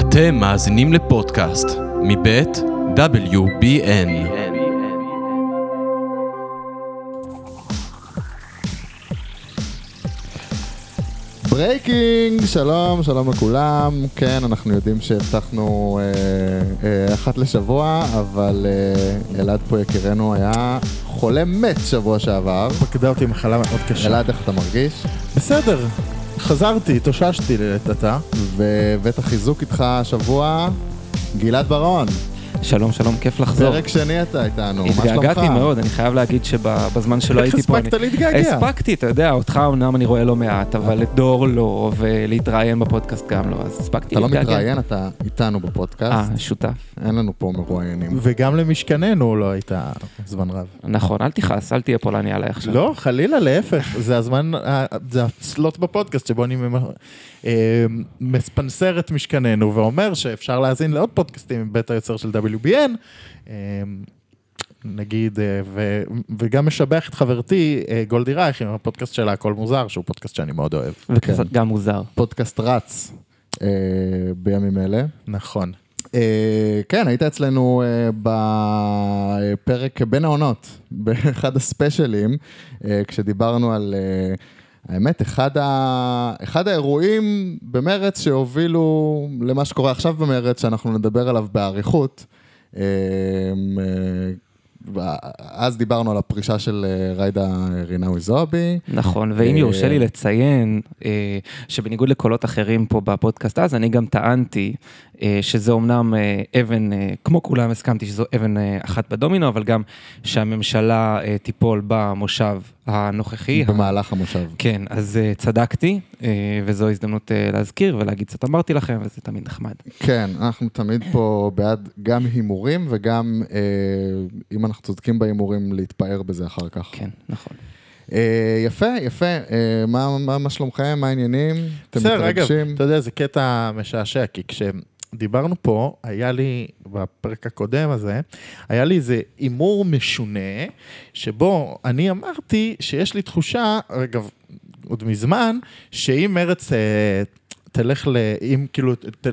אתם מאזינים לפודקאסט מבית WBN. ברייקינג, שלום, שלום לכולם. כן, אנחנו יודעים שהבטחנו אה, אה, אחת לשבוע, אבל אה, אלעד פה יקירנו היה חולה מת שבוע שעבר. פקדה אותי מחלה מאוד קשה. אלעד, איך אתה מרגיש? בסדר, חזרתי, התאוששתי עתה. והבאת חיזוק איתך השבוע, גלעד ברון. שלום, שלום, כיף לחזור. פרק שני אתה איתנו, מה שלומך? התגעגעתי מאוד, אני חייב להגיד שבזמן שלא איך הייתי פה... הספקת אני- להתגעגע? הספקתי, אתה יודע, אותך אמנם אני רואה לא מעט, אבל את דור לא, ולהתראיין בפודקאסט גם לא, אז הספקתי אתה לא להתגעגע. מתראיין, אתה איתנו בפודקאסט. אה, שותף. אין לנו פה מרואיינים. וגם למשכננו לא הייתה זמן רב. נכון, אל תכעס, אל תהיה פולני עליי עכשיו. לא, חלילה, להפך. זה הזמן, ה- זה הסלוט בפודקאסט שבו אני אה, מספנסר את משכננו ואומר שאפשר להאזין לעוד פודקאסטים מבית היוצר של WBN. אה, נגיד, אה, ו- וגם משבח את חברתי אה, גולדי רייך עם הפודקאסט שלה, הכל מוזר, שהוא פודקאסט שאני מאוד אוהב. וקצת כן. גם מוזר. פודקאסט רץ אה, בימים אלה. נכון. אה, כן, היית אצלנו אה, בפרק בין העונות, באחד הספיישלים, אה, כשדיברנו על, אה, האמת, אחד, ה... אחד האירועים במרץ שהובילו למה שקורה עכשיו במרץ, שאנחנו נדבר עליו באריכות. אה, אה, אז דיברנו על הפרישה של אה, ג'ידא רינאוי זועבי. נכון, ואם אה, יורשה לי לציין, שבניגוד לקולות אחרים פה בפודקאסט אז, אני גם טענתי שזה אומנם אה, אבן, אה, כמו כולם הסכמתי שזו אבן אה, אחת בדומינו, אבל גם שהממשלה אה, תיפול במושב הנוכחי. במהלך המושב. כן, אז uh, צדקתי, uh, וזו הזדמנות uh, להזכיר ולהגיד קצת אמרתי לכם, וזה תמיד נחמד. כן, אנחנו תמיד פה בעד גם הימורים וגם, אה, אם אנחנו צודקים בהימורים, להתפאר בזה אחר כך. כן, נכון. אה, יפה, יפה. אה, מה, מה, מה שלומכם? מה העניינים? אתם בסדר, אגב, מתרגשים? אתה יודע, זה קטע משעשע, כי כשדיברנו פה, היה לי, בפרק הקודם הזה, היה לי איזה הימור משונה, שבו אני אמרתי שיש לי תחושה, אגב, עוד מזמן, שאם מרץ אה, תלך ל... אם כאילו ת,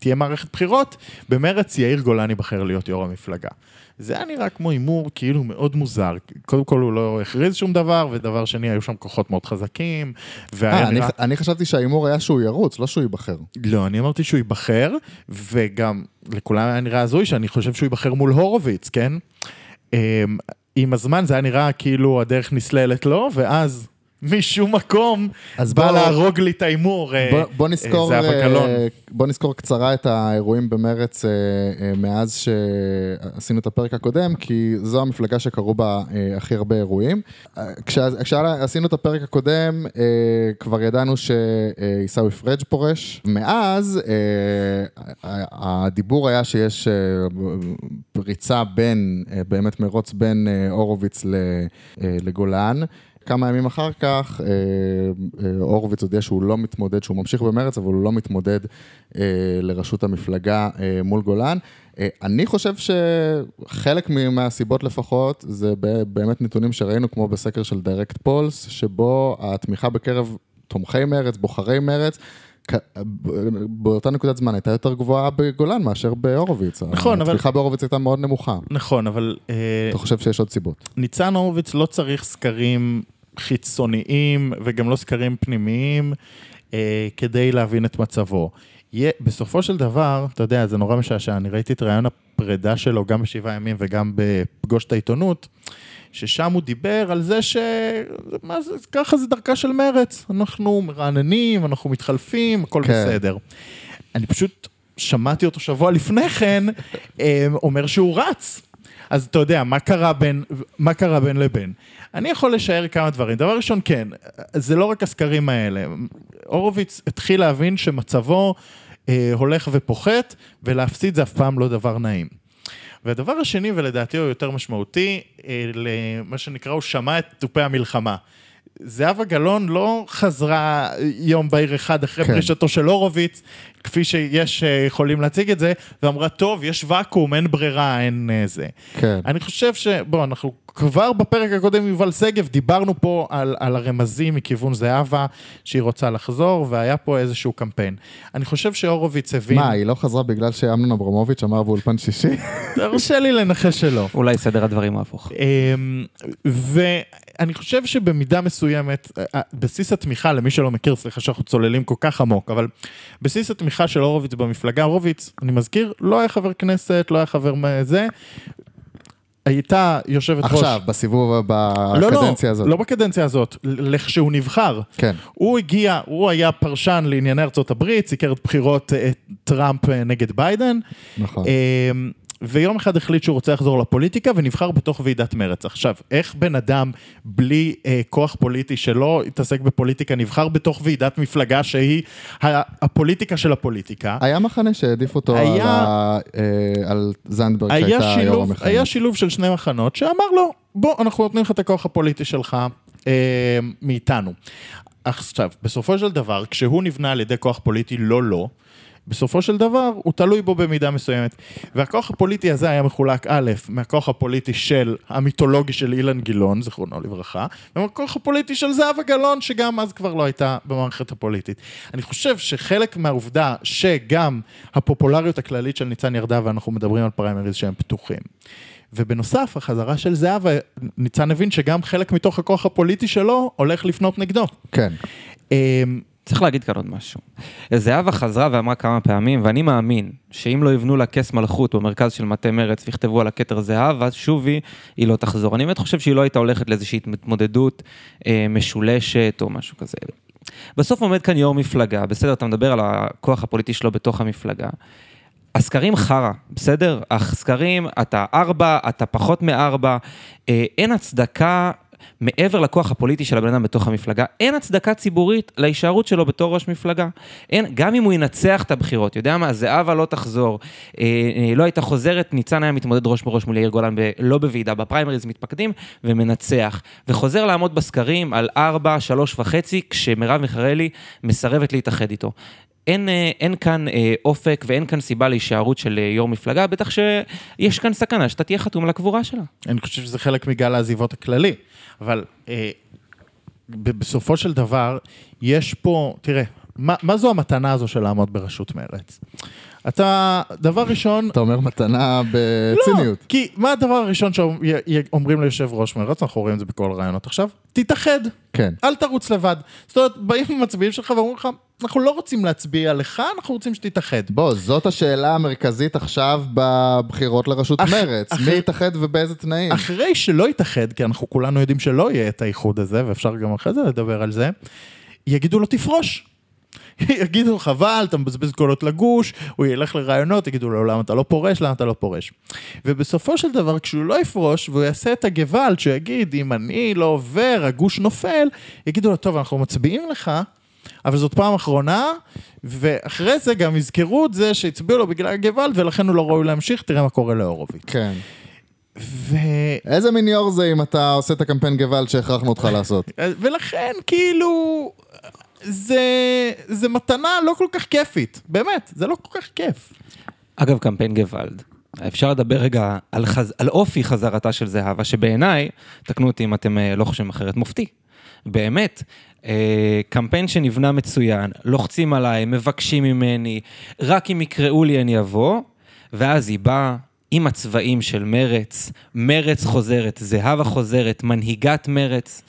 תהיה מערכת בחירות, במרץ יאיר גולן ייבחר להיות יו"ר המפלגה. זה היה נראה כמו הימור כאילו מאוד מוזר. קודם כל הוא לא הכריז שום דבר, ודבר שני, היו שם כוחות מאוד חזקים, והיה אה, אני, נראה... אני חשבתי שההימור היה שהוא ירוץ, לא שהוא ייבחר. לא, אני אמרתי שהוא ייבחר, וגם לכולם היה נראה הזוי שאני חושב שהוא ייבחר מול הורוביץ, כן? אמ, עם הזמן זה היה נראה כאילו הדרך נסללת לו, ואז משום מקום אז בא בוא- להרוג לי את ההימור. אה, בוא, בוא, נזכור, זהבה אה, גלאון. בוא נזכור קצרה את האירועים במרץ אה, אה, מאז שעשינו את הפרק הקודם, כי זו המפלגה שקרו בה אה, הכי הרבה אירועים. אה, כשעשינו את הפרק הקודם, אה, כבר ידענו שעיסאווי פריג' פורש. מאז אה, הדיבור היה שיש אה, ריצה בין, אה, באמת מרוץ בין אה, הורוביץ אה, לגולן. כמה ימים אחר כך, אה, אה, הורוביץ הודיע שהוא לא מתמודד, שהוא ממשיך במרץ, אבל הוא לא מתמודד אה, לראשות המפלגה אה, מול גולן. אה, אני חושב שחלק מהסיבות לפחות, זה באמת נתונים שראינו, כמו בסקר של דיירקט פולס, שבו התמיכה בקרב תומכי מרץ, בוחרי מרץ, באותה נקודת זמן הייתה יותר גבוהה בגולן מאשר בהורוביץ. נכון, אבל- התמיכה בהורוביץ הייתה מאוד נמוכה. נכון, אבל אה, אתה חושב שיש עוד סיבות? ניצן הורוביץ לא צריך סקרים חיצוניים וגם לא סקרים פנימיים אה, כדי להבין את מצבו. יה, בסופו של דבר, אתה יודע, זה נורא משעשע, אני ראיתי את רעיון הפרידה שלו גם בשבעה ימים וגם בפגוש את העיתונות, ששם הוא דיבר על זה ש... מה זה, ככה זה דרכה של מרץ, אנחנו מרעננים, אנחנו מתחלפים, הכל כן. בסדר. אני פשוט שמעתי אותו שבוע לפני כן, אה, אומר שהוא רץ. אז אתה יודע, מה קרה בין, מה קרה בין לבין? אני יכול לשער כמה דברים. דבר ראשון, כן, זה לא רק הסקרים האלה. הורוביץ התחיל להבין שמצבו אה, הולך ופוחת, ולהפסיד זה אף פעם לא דבר נעים. והדבר השני, ולדעתי הוא יותר משמעותי, אה, למה שנקרא, הוא שמע את תופי המלחמה. זהבה גלאון לא חזרה יום בהיר אחד אחרי כן. פרישתו של הורוביץ, כפי שיש אה, יכולים להציג את זה, ואמרה, טוב, יש ואקום, אין ברירה, אין אה, זה. כן. אני חושב ש... בוא, אנחנו כבר בפרק הקודם עם יובל שגב דיברנו פה על, על הרמזים מכיוון זהבה, שהיא רוצה לחזור, והיה פה איזשהו קמפיין. אני חושב שהורוביץ הבין... מה, היא לא חזרה בגלל שאמנון אברמוביץ' אמר באולפן שישי? תרשה לי לנחש שלא. אולי סדר הדברים ההפוך. אמ, ואני חושב שבמידה מסוימת, אה, בסיס התמיכה, למי שלא מכיר, סליחה שאנחנו צוללים כל כך עמוק, אבל בסיס התמיכה של הורוביץ במפלגה, הורוביץ, אני מזכיר, לא היה חבר כנסת, לא היה חבר זה, הייתה יושבת ראש... עכשיו, בסיבוב, לא, בקדנציה לא, הזאת. לא בקדנציה הזאת, לכשהוא נבחר. כן. הוא הגיע, הוא היה פרשן לענייני ארצות הברית, סיקר את בחירות אה, טראמפ אה, נגד ביידן. נכון. ויום אחד החליט שהוא רוצה לחזור לפוליטיקה ונבחר בתוך ועידת מרצ. עכשיו, איך בן אדם בלי אה, כוח פוליטי שלא התעסק בפוליטיקה נבחר בתוך ועידת מפלגה שהיא הפוליטיקה של הפוליטיקה? היה מחנה שהעדיף אותו היה- על, ה- אה, על זנדברג שהייתה יו"ר שילוב, המחנה. היה שילוב של שני מחנות שאמר לו, בוא, אנחנו נותנים לך את הכוח הפוליטי שלך אה, מאיתנו. עכשיו, בסופו של דבר, כשהוא נבנה על ידי כוח פוליטי לא לו, בסופו של דבר הוא תלוי בו במידה מסוימת. והכוח הפוליטי הזה היה מחולק א', מהכוח הפוליטי של, המיתולוגי של אילן גילאון, זיכרונו לברכה, ומהכוח הפוליטי של זהבה גלאון, שגם אז כבר לא הייתה במערכת הפוליטית. אני חושב שחלק מהעובדה שגם הפופולריות הכללית של ניצן ירדה, ואנחנו מדברים על פריימריז שהם פתוחים. ובנוסף, החזרה של זהבה, ניצן הבין שגם חלק מתוך הכוח הפוליטי שלו הולך לפנות נגדו. כן. צריך להגיד כאן עוד משהו. זהבה חזרה ואמרה כמה פעמים, ואני מאמין שאם לא יבנו לה כס מלכות במרכז של מטה מרץ ויכתבו על הכתר זהבה, שובי, היא לא תחזור. אני באמת חושב שהיא לא הייתה הולכת לאיזושהי התמודדות אה, משולשת או משהו כזה. בסוף עומד כאן יו"ר מפלגה, בסדר, אתה מדבר על הכוח הפוליטי שלו בתוך המפלגה. הסקרים חרא, בסדר? הסקרים, אתה ארבע, אתה פחות מארבע, אה, אין הצדקה, מעבר לכוח הפוליטי של הבן אדם בתוך המפלגה, אין הצדקה ציבורית להישארות שלו בתור ראש מפלגה. אין, גם אם הוא ינצח את הבחירות, יודע מה, זהבה לא תחזור, אה, אה, לא הייתה חוזרת, ניצן היה מתמודד ראש בראש מול יאיר גולן, ב, לא בוועידה, בפריימריז מתפקדים, ומנצח. וחוזר לעמוד בסקרים על ארבע, שלוש וחצי, כשמרב מיכאלי מסרבת להתאחד איתו. אין, אה, אין כאן אה, אופק ואין כאן סיבה להישארות של אה, יו"ר מפלגה, בטח שיש כאן סכנה שאתה תהיה חתום על הקבורה שלה. אני חושב שזה חלק מגל העזיבות הכללי, אבל אה, ב- בסופו של דבר, יש פה, תראה, מה, מה זו המתנה הזו של לעמוד בראשות מרצ? אתה, דבר ראשון, אתה אומר מתנה בציניות. לא, כי מה הדבר הראשון שאומרים ליושב ראש מרצ, אנחנו רואים את זה בכל הרעיונות עכשיו? תתאחד, כן. אל תרוץ לבד. זאת אומרת, באים המצביעים שלך ואומרים לך, אנחנו לא רוצים להצביע לך, אנחנו רוצים שתתאחד. בוא, זאת השאלה המרכזית עכשיו בבחירות לראשות אח- מרץ. אחרי- מי יתאחד ובאיזה תנאים? אחרי שלא יתאחד, כי אנחנו כולנו יודעים שלא יהיה את האיחוד הזה, ואפשר גם אחרי זה לדבר על זה, יגידו לו תפרוש. יגידו חבל, אתה מבזבז קולות לגוש, הוא ילך לרעיונות, יגידו לו למה אתה לא פורש, למה אתה לא פורש. ובסופו של דבר, כשהוא לא יפרוש, והוא יעשה את הגוואלד, שהוא יגיד, אם אני לא עובר, הגוש נופל, יגידו לו, טוב, אנחנו מצביעים לך, אבל זאת פעם אחרונה, ואחרי זה גם יזכרו את זה שהצביעו לו בגלל הגוואלד, ולכן הוא לא ראוי להמשיך, תראה מה קורה להורוביץ. כן. ו... איזה מין יו"ר זה אם אתה עושה את הקמפיין גוואלד שהכרחנו אותך לעשות? ולכן, כאילו, זה, זה מתנה לא כל כך כיפית. באמת, זה לא כל כך כיף. אגב, קמפיין גוואלד. אפשר לדבר רגע על, חז... על אופי חזרתה של זהבה, שבעיניי, תקנו אותי אם אתם אה, לא חושבים אחרת, מופתי. באמת, קמפיין שנבנה מצוין, לוחצים עליי, מבקשים ממני, רק אם יקראו לי אני אבוא, ואז היא באה עם הצבעים של מרץ, מרץ חוזרת, זהבה חוזרת, מנהיגת מרץ.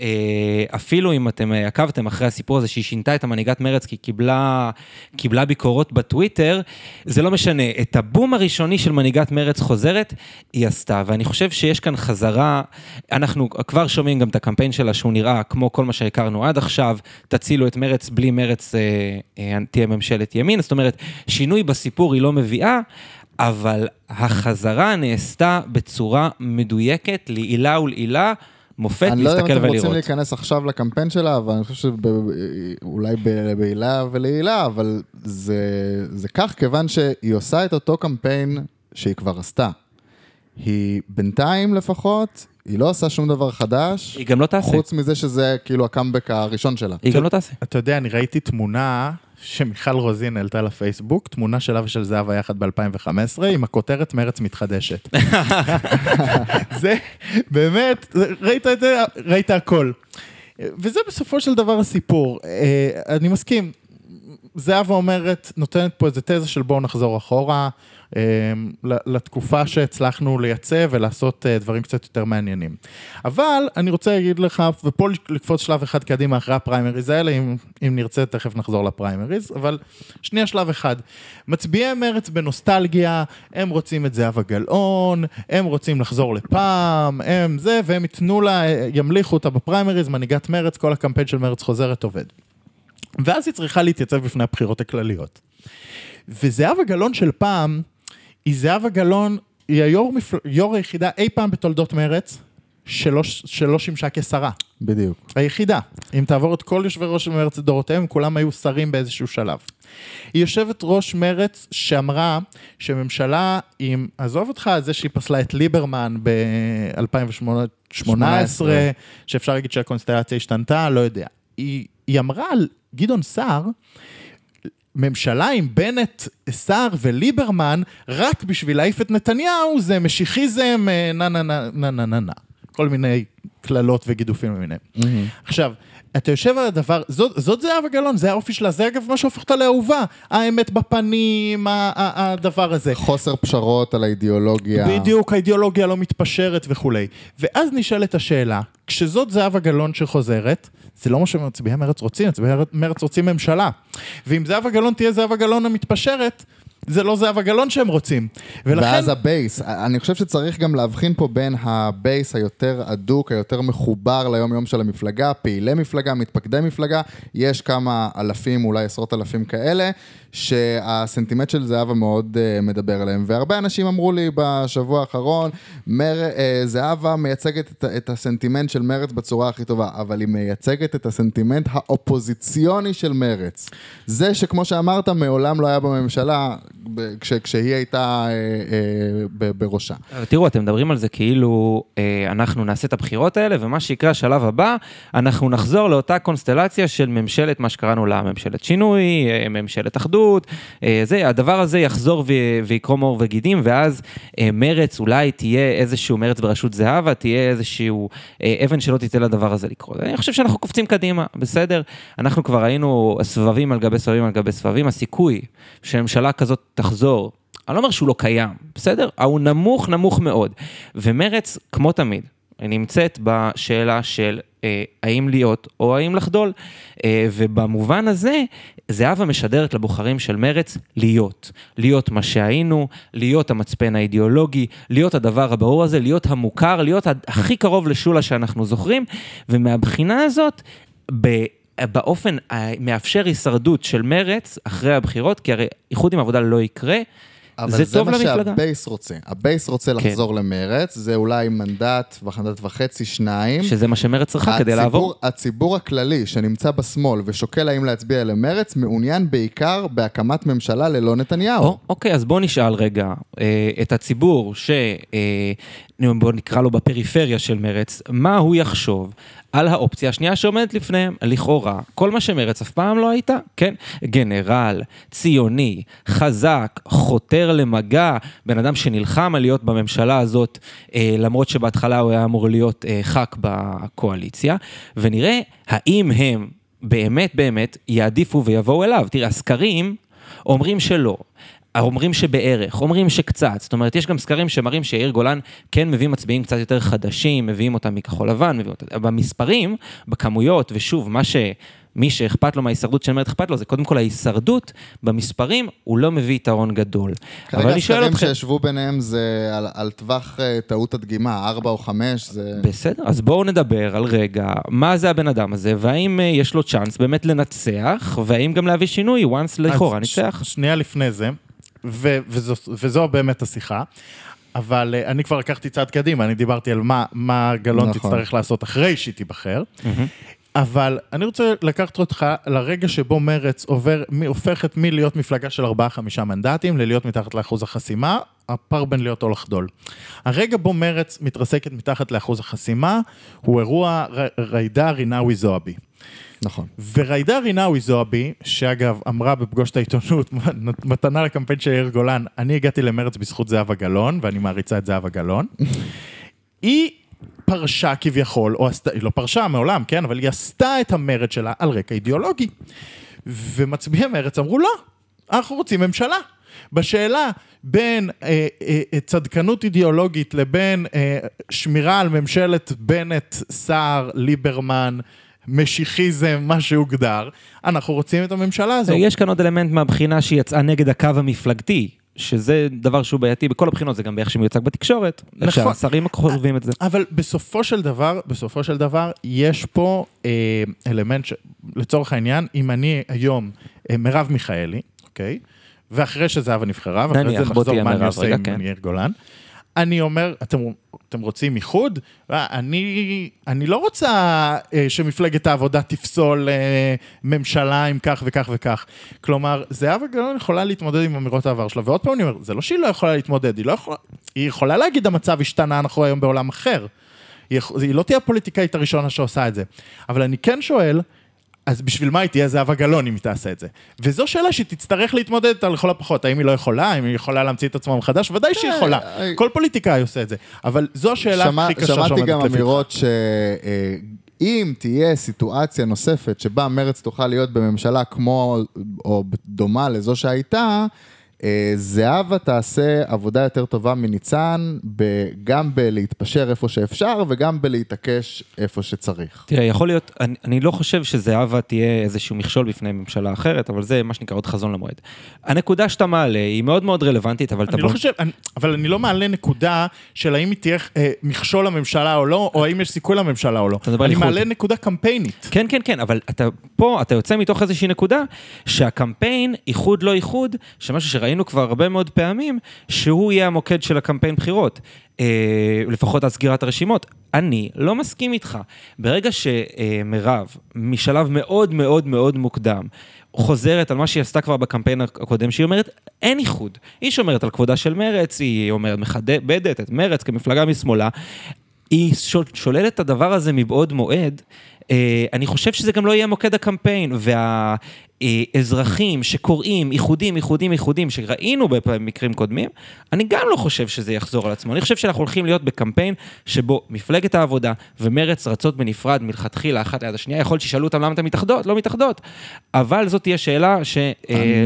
אה, אפילו אם אתם אה, עקבתם אחרי הסיפור הזה שהיא שינתה את המנהיגת מרץ כי קיבלה, קיבלה ביקורות בטוויטר, זה לא משנה. את הבום הראשוני של מנהיגת מרץ חוזרת, היא עשתה. ואני חושב שיש כאן חזרה, אנחנו כבר שומעים גם את הקמפיין שלה שהוא נראה כמו כל מה שהכרנו עד עכשיו, תצילו את מרץ, בלי מרץ אה, תהיה ממשלת ימין. זאת אומרת, שינוי בסיפור היא לא מביאה. אבל החזרה נעשתה בצורה מדויקת, לעילה ולעילה, מופת אני לא יודע אם להסתכל אתם רוצים ולראות. להיכנס עכשיו לקמפיין שלה, אבל אני חושב שאולי בעילה ולעילה, אבל זה, זה כך, כיוון שהיא עושה את אותו קמפיין שהיא כבר עשתה. היא בינתיים לפחות היא לא עושה שום דבר חדש, היא גם לא תעשה. חוץ מזה שזה כאילו הקאמבק הראשון שלה. היא גם לא תעשה. אתה יודע, אני ראיתי תמונה שמיכל רוזין העלתה לפייסבוק, תמונה שלה ושל זהבה יחד ב-2015, עם הכותרת מרץ מתחדשת. זה, באמת, ראית את זה? ראית הכל. וזה בסופו של דבר הסיפור. אה, אני מסכים, זהבה אומרת, נותנת פה איזה תזה של בואו נחזור אחורה, אה, לתקופה שהצלחנו לייצא ולעשות אה, דברים קצת יותר מעניינים. אבל אני רוצה להגיד לך, ופה לקפוץ שלב אחד קדימה אחרי הפריימריז האלה, אם, אם נרצה תכף נחזור לפריימריז, אבל שנייה שלב אחד. מצביעי מרץ בנוסטלגיה, הם רוצים את זהבה גלאון, הם רוצים לחזור לפעם, הם זה, והם ייתנו לה, ימליכו אותה בפריימריז, מנהיגת מרץ, כל הקמפיין של מרץ חוזרת עובד. ואז היא צריכה להתייצב בפני הבחירות הכלליות. וזהבה גלאון של פעם, היא זהבה גלאון, היא היו"ר מפל... יו"ר היחידה אי פעם בתולדות מרץ, שלא, שלא שימשה כשרה. בדיוק. היחידה. אם תעבור את כל יושבי ראש מרץ לדורותיהם, כולם היו שרים באיזשהו שלב. היא יושבת ראש מרץ שאמרה שממשלה עם, עזוב אותך, זה שהיא פסלה את ליברמן ב-2018, שאפשר להגיד שהקונסטלציה השתנתה, לא יודע. היא, היא אמרה על גדעון סער, ממשלה עם בנט, סער וליברמן, רק בשביל להעיף את נתניהו, זה משיחיזם, אה, נה נה נה נה נה נה נה. כל מיני קללות וגידופים למיניהם. עכשיו, אתה יושב על הדבר, זאת, זאת זהבה גלאון, זה האופי שלה, זה אגב מה שהופך אותה לאהובה. האמת בפנים, ה- ה- הדבר הזה. חוסר פשרות על האידיאולוגיה. בדיוק, האידיאולוגיה לא מתפשרת וכולי. ואז נשאלת השאלה, כשזאת זהבה גלאון שחוזרת, זה לא מה שמצביעי מרץ רוצים, מצביעי מרץ רוצים ממשלה. ואם זהבה גלאון תהיה זהבה גלאון המתפשרת, זה לא זהבה גלאון שהם רוצים. ולכן... ואז הבייס, אני חושב שצריך גם להבחין פה בין הבייס היותר אדוק, היותר מחובר ליום יום של המפלגה, פעילי מפלגה, מתפקדי מפלגה, יש כמה אלפים, אולי עשרות אלפים כאלה, שהסנטימנט של זהבה מאוד uh, מדבר עליהם. והרבה אנשים אמרו לי בשבוע האחרון, מר, uh, זהבה מייצגת את, את הסנטימנט של מרץ בצורה הכי טובה, אבל היא מייצגת את הסנטימנט האופוזיציוני של מרץ. זה שכמו שאמרת, מעולם לא היה בממשלה, כש, כשהיא הייתה אה, אה, ב, בראשה. תראו, אתם מדברים על זה כאילו אה, אנחנו נעשה את הבחירות האלה, ומה שיקרה השלב הבא, אנחנו נחזור לאותה קונסטלציה של ממשלת, מה שקראנו לה ממשלת שינוי, ממשלת אחדות, אה, זה, הדבר הזה יחזור ויקרום עור וגידים, ואז אה, מרץ, אולי תהיה איזשהו מרץ בראשות זהבה, תהיה איזשהו אה, אבן שלא תיתן לדבר הזה לקרות. אני חושב שאנחנו קופצים קדימה, בסדר? אנחנו כבר היינו סבבים על גבי סבבים על גבי סבבים, הסיכוי שממשלה כזאת תחזור, אני לא אומר שהוא לא קיים, בסדר? הוא נמוך, נמוך מאוד. ומרץ, כמו תמיד, נמצאת בשאלה של אה, האם להיות או האם לחדול. אה, ובמובן הזה, זהבה משדרת לבוחרים של מרץ להיות. להיות מה שהיינו, להיות המצפן האידיאולוגי, להיות הדבר הברור הזה, להיות המוכר, להיות הכי קרוב לשולה שאנחנו זוכרים, ומהבחינה הזאת, ב... באופן המאפשר הישרדות של מרץ אחרי הבחירות, כי הרי איחוד עם עבודה לא יקרה, זה טוב למפלגה. אבל זה מה שהבייס רוצה. הבייס רוצה כן. לחזור למרץ, זה אולי מנדט, מנדט וחצי, שניים. שזה מה שמרץ צריכה כדי לעבור. הציבור הכללי שנמצא בשמאל ושוקל האם להצביע למרץ, מעוניין בעיקר בהקמת ממשלה ללא נתניהו. או, אוקיי, אז בוא נשאל רגע אה, את הציבור ש... אה, בוא נקרא לו בפריפריה של מרץ, מה הוא יחשוב על האופציה השנייה שעומדת לפניהם, לכאורה, כל מה שמרץ אף פעם לא הייתה, כן? גנרל, ציוני, חזק, חותר למגע, בן אדם שנלחם על להיות בממשלה הזאת, אה, למרות שבהתחלה הוא היה אמור להיות אה, ח"כ בקואליציה, ונראה האם הם באמת באמת יעדיפו ויבואו אליו. תראה, הסקרים אומרים שלא. אומרים שבערך, אומרים שקצת, זאת אומרת, יש גם סקרים שמראים שיאיר גולן כן מביא מצביעים קצת יותר חדשים, מביאים אותם מכחול לבן, מביאים אותם, במספרים, בכמויות, ושוב, מה ש... מי שאכפת לו מההישרדות של מרד אכפת לו, זה קודם כל ההישרדות, במספרים הוא לא מביא יתרון גדול. כרגע הסקרים אתכם... שישבו ביניהם זה על, על טווח uh, טעות הדגימה, 4 או 5, זה... בסדר, אז בואו נדבר על רגע, מה זה הבן אדם הזה, והאם uh, יש לו צ'אנס באמת לנצח, והאם גם להביא שינוי, once לכאורה ניצח. ש- שנייה לפני זה, ו- וזו, וזו באמת השיחה. אבל uh, אני כבר לקחתי צעד קדימה, אני דיברתי על מה, מה גלון נכון. תצטרך לעשות אחרי שהיא תיבחר. Mm-hmm. אבל אני רוצה לקחת אותך לרגע שבו מרץ עובר, הופכת מלהיות מפלגה של 4-5 מנדטים ללהיות מתחת לאחוז החסימה, הפער בין להיות או לחדול. הרגע בו מרץ מתרסקת מתחת לאחוז החסימה, הוא אירוע ר- ג'ידא רינאוי זועבי. נכון. וג'ידא רינאוי זועבי, שאגב אמרה בפגוש את העיתונות, מתנה לקמפיין של יאיר גולן, אני הגעתי למרץ בזכות זהבה גלאון, ואני מעריצה את זהבה גלאון. היא פרשה כביכול, או עשתה, היא לא פרשה מעולם, כן, אבל היא עשתה את המרד שלה על רקע אידיאולוגי. ומצביעי מרץ אמרו לא, אנחנו רוצים ממשלה. בשאלה בין אה, אה, צדקנות אידיאולוגית לבין אה, שמירה על ממשלת בנט, סער, ליברמן, משיחיזם, מה שהוגדר, אנחנו רוצים את הממשלה הזו. יש כאן עוד אלמנט מהבחינה שהיא יצאה נגד הקו המפלגתי, שזה דבר שהוא בעייתי בכל הבחינות, זה גם באיך שמיוצג בתקשורת, איך נכון. שהשרים חושבים את זה. אבל בסופו של דבר, בסופו של דבר, יש פה אה, אלמנט, ש... לצורך העניין, אם אני היום אה, מרב מיכאלי, אוקיי? ואחרי שזהבה נבחרה, ואחרי זה נחזור מה אני עושה עם כן. יאיר גולן. אני אומר, אתם, אתם רוצים איחוד? אה, אני, אני לא רוצה אה, שמפלגת העבודה תפסול אה, ממשלה עם כך וכך וכך. כלומר, זהבה גלאון יכולה להתמודד עם אמירות העבר שלה, ועוד פעם אני אומר, זה לא שהיא לא יכולה להתמודד, היא לא יכולה, היא יכולה להגיד המצב השתנה, אנחנו היום בעולם אחר. היא, היא לא תהיה הפוליטיקאית הראשונה שעושה את זה. אבל אני כן שואל, אז בשביל מה היא תהיה זהבה גלאון אם היא תעשה את זה? וזו שאלה שתצטרך להתמודד איתה לכל הפחות. האם היא לא יכולה? האם היא יכולה להמציא את עצמה מחדש? ודאי שהיא אה, יכולה. אה, כל פוליטיקאי עושה את זה. אבל זו השאלה הכי קשה שמעתי שעומדת גם לפתחה. אמירות שאם תהיה סיטואציה נוספת שבה מרץ תוכל להיות בממשלה כמו או דומה לזו שהייתה, אה, זהבה תעשה עבודה יותר טובה מניצן, גם בלהתפשר איפה שאפשר וגם בלהתעקש איפה שצריך. תראה, יכול להיות, אני, אני לא חושב שזהבה תהיה איזשהו מכשול בפני ממשלה אחרת, אבל זה מה שנקרא עוד חזון למועד. הנקודה שאתה מעלה היא מאוד מאוד רלוונטית, אבל אתה אני לא חושב, אני, אבל אני לא מעלה נקודה של האם היא תהיה אה, מכשול לממשלה או לא, או האם יש סיכוי לממשלה או לא. אתה מדבר על אני. מעלה נקודה קמפיינית. כן, כן, כן, אבל אתה פה, אתה יוצא מתוך איזושהי נקודה שהקמפיין, איחוד לא איחוד, שמשהו שראינו כבר הרבה מאוד פעמים, שהוא יהיה המוקד של הקמפיין בחירות. אה, לפחות על סגירת הרשימות. אני לא מסכים איתך. ברגע שמירב, משלב מאוד מאוד מאוד מוקדם, חוזרת על מה שהיא עשתה כבר בקמפיין הקודם, שהיא אומרת, אין איחוד. היא שומרת על כבודה של מרץ, היא אומרת, מכבדת את מרץ כמפלגה משמאלה. היא שול- שוללת את הדבר הזה מבעוד מועד. אה, אני חושב שזה גם לא יהיה מוקד הקמפיין, והאזרחים שקוראים איחודים, איחודים, איחודים, שראינו במקרים קודמים, אני גם לא חושב שזה יחזור על עצמו. אני חושב שאנחנו הולכים להיות בקמפיין שבו מפלגת העבודה ומרץ רצות בנפרד מלכתחילה אחת ליד השנייה, יכול להיות שישאלו אותם למה אתן מתאחדות, לא מתאחדות, אבל זאת תהיה שאלה שלא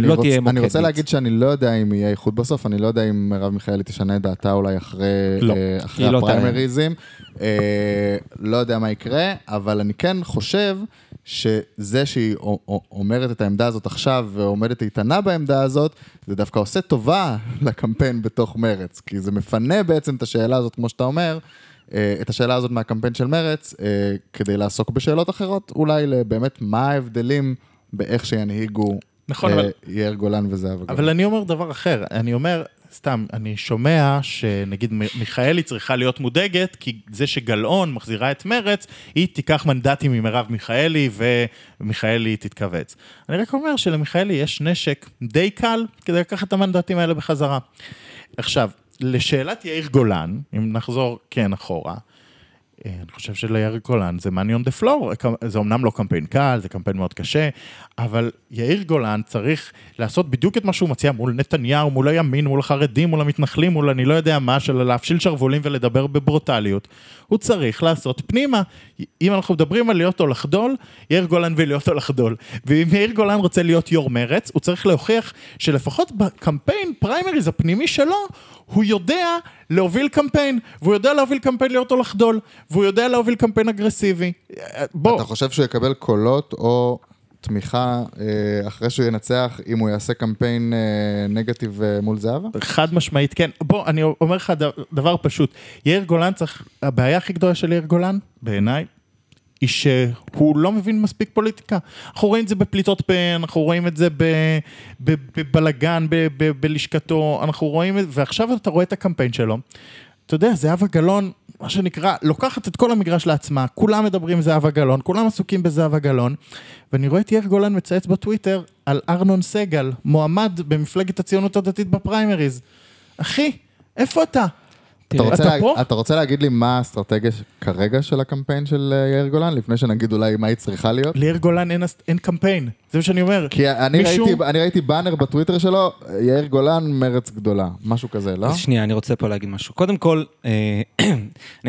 לא רוצ- תהיה מוקד. אני רוצה להגיד שאני לא יודע אם יהיה איחוד בסוף, אני לא יודע אם מרב מיכאלי תשנה את דעתה אולי אחרי, לא. אה, אחרי לא. הפריימריזם. אה, לא יודע מה יקרה, אבל אני כן חושב שזה שהיא אומרת את העמדה הזאת עכשיו ועומדת איתנה בעמדה הזאת, זה דווקא עושה טובה לקמפיין בתוך מרץ, כי זה מפנה בעצם את השאלה הזאת, כמו שאתה אומר. אה, את השאלה הזאת מהקמפיין של מרץ, אה, כדי לעסוק בשאלות אחרות, אולי באמת מה ההבדלים באיך שינהיגו נכון, אה, אבל- יאיר גולן וזהבה גולן. אבל אני אומר דבר אחר, אני אומר, סתם, אני שומע שנגיד מיכאלי צריכה להיות מודאגת, כי זה שגלאון מחזירה את מרץ, היא תיקח מנדטים ממרב מיכאלי ומיכאלי תתכווץ. אני רק אומר שלמיכאלי יש נשק די קל כדי לקחת את המנדטים האלה בחזרה. עכשיו, לשאלת יאיר גולן, אם נחזור כן אחורה, אני חושב שליאיר גולן זה money on the floor, זה אמנם לא קמפיין קל, זה קמפיין מאוד קשה, אבל יאיר גולן צריך לעשות בדיוק את מה שהוא מציע מול נתניהו, מול הימין, מול החרדים, מול המתנחלים, מול אני לא יודע מה, של להפשיל שרוולים ולדבר בברוטליות. הוא צריך לעשות פנימה. אם אנחנו מדברים על להיות או לחדול, יאיר גולן ולהיות או לחדול. ואם יאיר גולן רוצה להיות יו"ר מרץ, הוא צריך להוכיח שלפחות בקמפיין פריימריז הפנימי שלו, הוא יודע להוביל קמפיין, והוא יודע להוביל קמפיין להיות או לחדול, והוא יודע להוביל קמפיין אגרסיבי. בוא, אתה חושב שהוא יקבל קולות או תמיכה אה, אחרי שהוא ינצח, אם הוא יעשה קמפיין אה, נגטיב אה, מול זהבה? חד משמעית, כן. בוא, אני אומר לך דבר פשוט. יאיר גולן צריך, הבעיה הכי גדולה של יאיר גולן, בעיניי, היא שהוא לא מבין מספיק פוליטיקה. אנחנו רואים את זה בפליטות פה, אנחנו רואים את זה בבלגן בלשכתו, אנחנו רואים את זה, ועכשיו אתה רואה את הקמפיין שלו. אתה יודע, זהבה גלאון, מה שנקרא, לוקחת את כל המגרש לעצמה, כולם מדברים זהבה גלאון, כולם עסוקים בזהבה גלאון, ואני רואה את יאיר גולן מצייץ בטוויטר על ארנון סגל, מועמד במפלגת הציונות הדתית בפריימריז. אחי, איפה אתה? אתה רוצה, אתה לה... פה? אתה רוצה להגיד לי מה האסטרטגיה כרגע של הקמפיין של אה, יאיר גולן, לפני שנגיד אולי מה היא צריכה להיות? ליאיר גולן אין, אין קמפיין, זה מה שאני אומר. כי אני, מישהו- ראיתי, אני ראיתי באנר בטוויטר שלו, יאיר גולן, מרץ גדולה, משהו כזה, לא? אז שנייה, אני רוצה פה להגיד משהו. קודם כל, אה, אני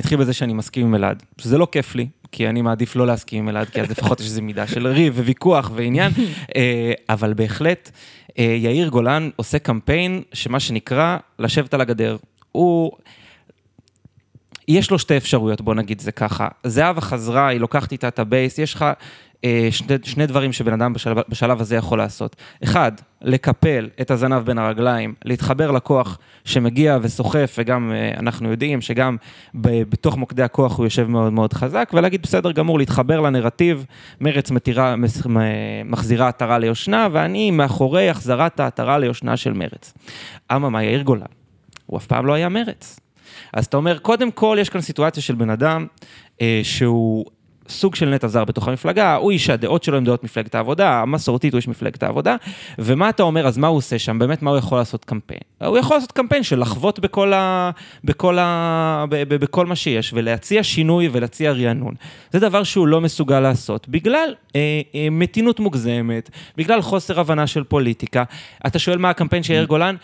אתחיל בזה שאני מסכים עם אלעד, שזה לא כיף לי, כי אני מעדיף לא להסכים עם אלעד, כי אז לפחות יש איזו מידה של ריב וויכוח ועניין, אה, אבל בהחלט, יאיר גולן עושה קמפיין שמה שנקרא לשבת על הגדר. הוא... יש לו שתי אפשרויות, בוא נגיד זה ככה. זהבה חזרה, היא לוקחת איתה את הבייס, יש לך אה, שני, שני דברים שבן אדם בשלב, בשלב הזה יכול לעשות. אחד, לקפל את הזנב בין הרגליים, להתחבר לכוח שמגיע וסוחף, וגם אה, אנחנו יודעים שגם ב, בתוך מוקדי הכוח הוא יושב מאוד מאוד חזק, ולהגיד בסדר גמור, להתחבר לנרטיב, מרץ מתירה, מס- מחזירה עטרה ליושנה, ואני מאחורי החזרת העטרה ליושנה של מרץ. אממה, יאיר גולן, הוא אף פעם לא היה מרץ. אז אתה אומר, קודם כל, יש כאן סיטואציה של בן אדם אה, שהוא סוג של נטע זר בתוך המפלגה, הוא איש שהדעות שלו הן דעות מפלגת העבודה, המסורתית הוא איש מפלגת העבודה, ומה אתה אומר, אז מה הוא עושה שם? באמת, מה הוא יכול לעשות קמפיין? הוא יכול לעשות קמפיין של לחבוט בכל, ה... בכל, ה... בכל מה שיש, ולהציע שינוי ולהציע רענון. זה דבר שהוא לא מסוגל לעשות, בגלל אה, אה, מתינות מוגזמת, בגלל חוסר הבנה של פוליטיקה. אתה שואל מה הקמפיין של יאיר גולן?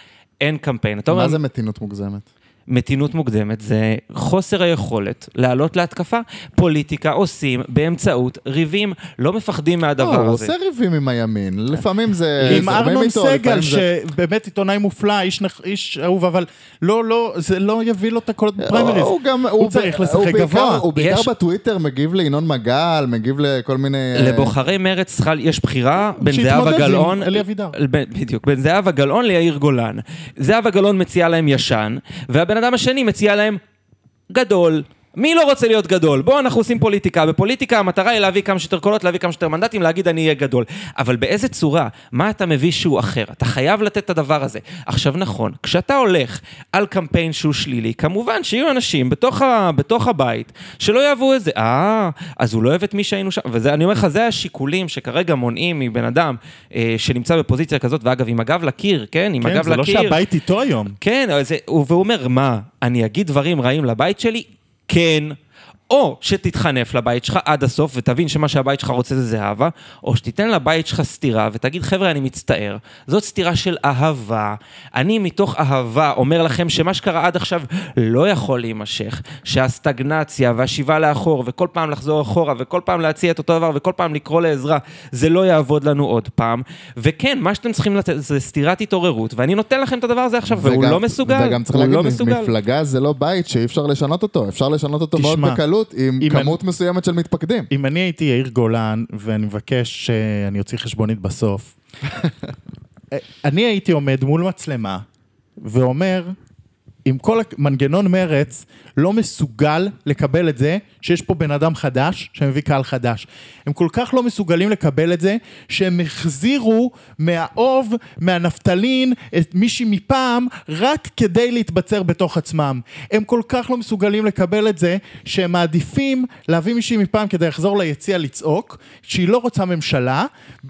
אין קמפיין. אתה אומר, מה זה מתינות מוגזמת? מתינות מוקדמת זה חוסר היכולת לעלות להתקפה. פוליטיקה עושים באמצעות ריבים, לא מפחדים לא, מהדבר הוא הזה. עושה ריבים עם הימין, לפעמים זה... עם ארנון סגל, שבאמת עיתונאי מופלא, איש נח- איש אהוב, אבל לא, לא, זה לא יביא לו את הקולות בפריימריז. הוא גם, הוא צריך ב- לשחק הוא בעיקר- גבוה. הוא בעיקר יש- בטוויטר מגיב לינון מגל, מגיב לכל מיני... אה, לבוחרי מרץ צריכה- יש בחירה בין שיתמודד זהבה עם גלאון, אלי אבידר. בדיוק, בין זהבה גלאון ליאיר גולן. זהבה גלאון מציעה להם ישן, והבן אדם השני מציע להם גדול. מי לא רוצה להיות גדול? בואו, אנחנו עושים פוליטיקה. בפוליטיקה המטרה היא להביא כמה שיותר קולות, להביא כמה שיותר מנדטים, להגיד אני אהיה גדול. אבל באיזה צורה? מה אתה מביא שהוא אחר? אתה חייב לתת את הדבר הזה. עכשיו נכון, כשאתה הולך על קמפיין שהוא שלילי, כמובן שיהיו אנשים בתוך, ה, בתוך הבית שלא יאהבו את זה. אה, אז הוא לא אוהב את מי שהיינו שם. וזה, אני אומר לך, זה השיקולים שכרגע מונעים מבן אדם אה, שנמצא בפוזיציה כזאת, ואגב, עם הגב לקיר, כן? עם כן, הגב זה לא לקיר. שהבית איתו היום. כן, זה, והוא אומר, מה, אני אגיד דברים רעים לבית שלי? כן. או שתתחנף לבית שלך עד הסוף ותבין שמה שהבית שלך רוצה זה זהבה, או שתיתן לבית שלך סטירה ותגיד, חבר'ה, אני מצטער, זאת סטירה של אהבה. אני מתוך אהבה אומר לכם שמה שקרה עד עכשיו לא יכול להימשך, שהסטגנציה והשיבה לאחור וכל פעם לחזור אחורה וכל פעם להציע את אותו דבר וכל פעם לקרוא לעזרה, זה לא יעבוד לנו עוד פעם. וכן, מה שאתם צריכים לתת זה סטירת התעוררות, ואני נותן לכם את הדבר הזה עכשיו, והוא וגם- לא מסוגל. וגם צריך להגיד, לא. מפלגה זה לא בית שאי אפשר לשנות אותו, אפשר לשנות אותו מאוד תשמע, בקלות עם כמות מסוימת של מתפקדים. אם אני הייתי יאיר גולן, ואני מבקש שאני אוציא חשבונית בסוף, אני הייתי עומד מול מצלמה ואומר, אם כל המנגנון מרץ לא מסוגל לקבל את זה שיש פה בן אדם חדש שמביא קהל חדש. הם כל כך לא מסוגלים לקבל את זה שהם החזירו מהאוב, מהנפטלין, את מישהי מפעם רק כדי להתבצר בתוך עצמם. הם כל כך לא מסוגלים לקבל את זה שהם מעדיפים להביא מישהי מפעם כדי לחזור ליציע לצעוק, שהיא לא רוצה ממשלה,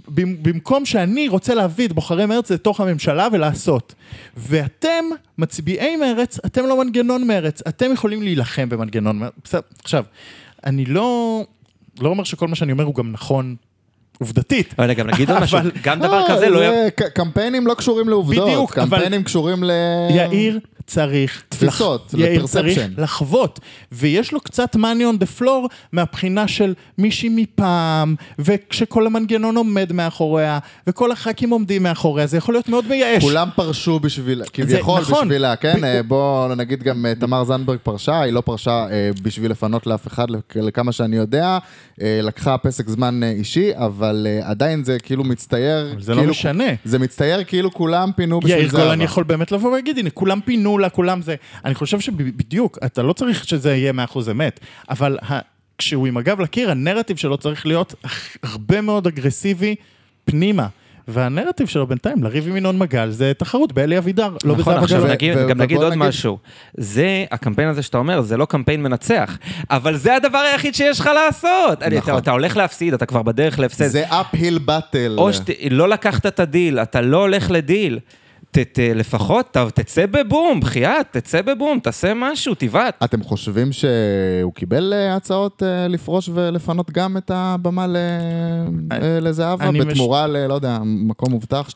במ- במקום שאני רוצה להביא את בוחרי מרץ לתוך הממשלה ולעשות. ואתם, מצביעי מרץ, אתם לא מנגנון מרץ, אתם יכולים להילחם במנגנון. בסדר, עכשיו, אני לא, לא אומר שכל מה שאני אומר הוא גם נכון עובדתית. אבל גם נגיד עוד משהו, גם דבר כזה לא... זה ק- קמפיינים לא קשורים לעובדות, בדיוק, קמפיינים קשורים ל... יאיר צריך... תפיסות, לח- יאיר ל-perception. צריך לחוות, ויש לו קצת money on the floor מהבחינה של מישהי מפעם, וכשכל המנגנון עומד מאחוריה, וכל הח"כים עומדים מאחוריה, זה יכול להיות מאוד מייאש. כולם פרשו בשביל, כביכול נכון. בשבילה, כן? ב- אה, בוא נגיד גם אה, תמר זנדברג פרשה, היא לא פרשה אה, בשביל לפנות לאף אחד, לכ- לכמה שאני יודע, לקחה פסק זמן אישי, אבל עדיין זה כאילו מצטייר, אבל זה לא כאילו- משנה. זה מצטייר כאילו כולם פינו בשביל יאיר זה. גולן אבל. יכול באמת לבוא ולהגיד, הנה, כולם פינו לה, כולם זה. אני חושב שבדיוק, אתה לא צריך שזה יהיה 100% אמת, אבל ה... כשהוא עם הגב לקיר, הנרטיב שלו צריך להיות הרבה מאוד אגרסיבי פנימה. והנרטיב שלו בינתיים, לריב עם ינון מגל, זה תחרות באלי אבידר, לא נכון, בזהבה עכשיו. נגיד, ו- גם נגיד עוד נגיד- משהו. זה, הקמפיין הזה שאתה אומר, זה לא קמפיין מנצח, אבל זה הדבר היחיד שיש לך לעשות. אני- נכון. אתה- אתה הולך להפסיד, אתה כבר בדרך להפסד. זה uphill battle. או שלא לקחת את הדיל, אתה לא הולך לדיל. ת, ת, לפחות ת, תצא בבום, בחייאת, תצא בבום, תעשה משהו, תבעט. אתם חושבים שהוא קיבל אה, הצעות אה, לפרוש ולפנות גם את הבמה ל- אה, לזהבה, אני מש- בתמורה ל... לא יודע, מקום מובטח, 2-3?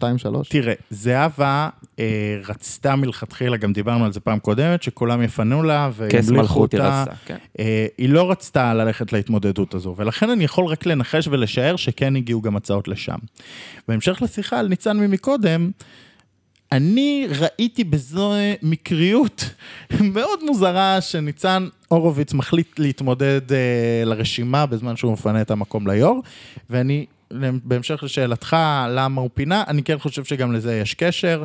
תראה, זהבה אה, רצתה מלכתחילה, גם דיברנו על זה פעם קודמת, שכולם יפנו לה כס וימליכו מלכות היא אותה. רצתה, כן. אה, היא לא רצתה ללכת להתמודדות הזו, ולכן אני יכול רק לנחש ולשער שכן הגיעו גם הצעות לשם. בהמשך לשיחה על ניצן ממקודם, אני ראיתי בזו מקריות מאוד מוזרה שניצן הורוביץ מחליט להתמודד אה, לרשימה בזמן שהוא מפנה את המקום ליו"ר, ואני, בהמשך לשאלתך למה הוא פינה, אני כן חושב שגם לזה יש קשר.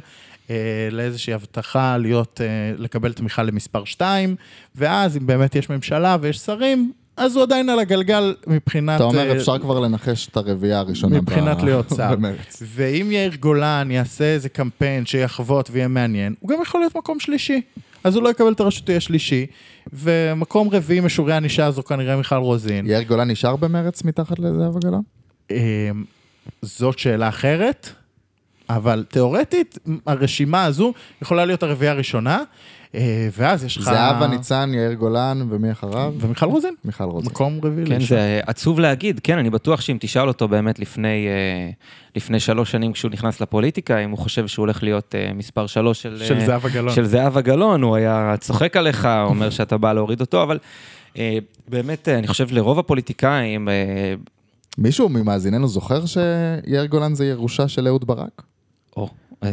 אה, לאיזושהי הבטחה להיות, אה, לקבל תמיכה למספר 2, ואז אם באמת יש ממשלה ויש שרים, אז הוא עדיין על הגלגל מבחינת... אתה אומר, אה, אפשר כבר לנחש את הרביעייה הראשונה. מבחינת להיות שר. ואם יאיר גולן יעשה איזה קמפיין שיחוות ויהיה מעניין, הוא גם יכול להיות מקום שלישי. אז הוא לא יקבל את הראשות, יהיה שלישי. ומקום רביעי משורי הענישה הזו כנראה מיכל רוזין. יאיר גולן נשאר במרץ מתחת לזהבה גלאון? אמ, זאת שאלה אחרת, אבל תיאורטית, הרשימה הזו יכולה להיות הרביעייה הראשונה, ואז יש לך... זהבה ניצן, יאיר גולן, ומי אחריו? ומיכל רוזין. מיכל רוזין. מקום רביעי. כן. זה עצוב להגיד, כן, אני בטוח שאם תשאל אותו באמת לפני, אה, לפני שלוש שנים כשהוא נכנס לפוליטיקה, אם הוא חושב שהוא הולך להיות אה, מספר שלוש של... של אה, זהבה גלאון. של זהבה גלאון, הוא היה צוחק עליך, אומר שאתה בא להוריד אותו, אבל אה, באמת, אה, אני חושב לרוב הפוליטיקאים, אה, מישהו ממאזיננו זוכר שיאיר גולן זה ירושה של אהוד ברק? או, אה,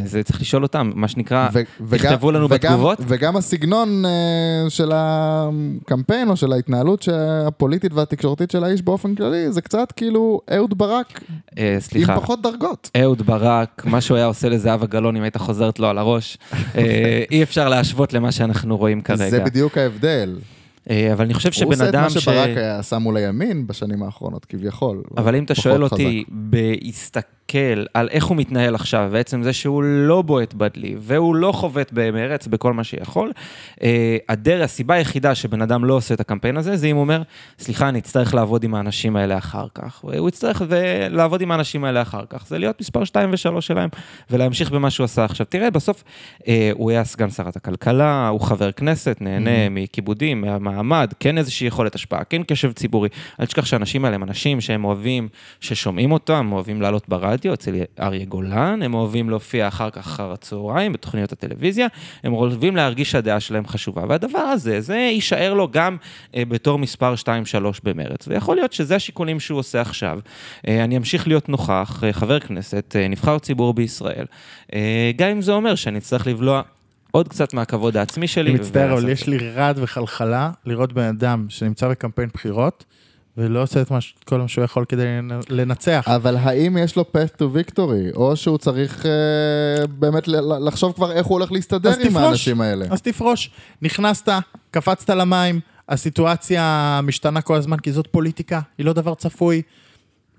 זה צריך לשאול אותם, מה שנקרא, תכתבו לנו וגם- בתגובות. וגם הסגנון אה, של הקמפיין או של ההתנהלות הפוליטית והתקשורתית של האיש באופן כללי, זה קצת כאילו אהוד ברק עם סליחה. פחות דרגות. אהוד ברק, מה שהוא היה עושה לזהבה גלאון אם הייתה חוזרת לו על הראש, אה, אי אפשר להשוות למה שאנחנו רואים כרגע. זה בדיוק ההבדל. אבל אני חושב הוא שבן עושה את אדם מה ש... שברק היה עשה מול הימין בשנים האחרונות, כביכול. אבל אם אתה שואל חזק. אותי, בהסתכל על איך הוא מתנהל עכשיו, בעצם זה שהוא לא בועט בדלי, והוא לא חובט במרץ בכל מה שיכול, אה, הדרך, הסיבה היחידה שבן אדם לא עושה את הקמפיין הזה, זה אם הוא אומר, סליחה, אני אצטרך לעבוד עם האנשים האלה אחר כך. הוא יצטרך לעבוד עם האנשים האלה אחר כך, זה להיות מספר 2 ו-3 שלהם, ולהמשיך במה שהוא עשה עכשיו. תראה, בסוף אה, הוא היה סגן שרת הכלכלה, הוא חבר כנסת, נהנה מכיבודים, מהמעמד, כן איזושהי יכולת השפעה, כן קשב ציבורי. אל תשכח שהאנשים האלה הם אנשים שהם אוהבים, ששומעים אותם, אוהבים לעלות ברדיו, אצל אריה גולן, הם אוהבים להופיע אחר כך אחר הצהריים בתוכניות הטלוויזיה, הם אוהבים להרגיש שהדעה שלהם חשובה. והדבר הזה, זה יישאר לו גם אה, בתור מספר 2-3 במרץ. ויכול להיות שזה השיקולים שהוא עושה עכשיו. אה, אני אמשיך להיות נוכח, אה, חבר כנסת, אה, נבחר ציבור בישראל, אה, גם אם זה אומר שאני אצטרך לבלוע עוד קצת מהכבוד העצמי שלי. אני מצטער, אבל יש. לי רעד וחלחלה לראות בן אדם שנמצא בקמפיין בחירות, ולא עושה את מה ש- כל מה שהוא יכול כדי לנ- לנצח. אבל האם יש לו path to victory, או שהוא צריך אה, באמת לחשוב כבר איך הוא הולך להסתדר עם תפרוש. האנשים האלה? אז תפרוש. נכנסת, קפצת למים, הסיטואציה משתנה כל הזמן, כי זאת פוליטיקה, היא לא דבר צפוי.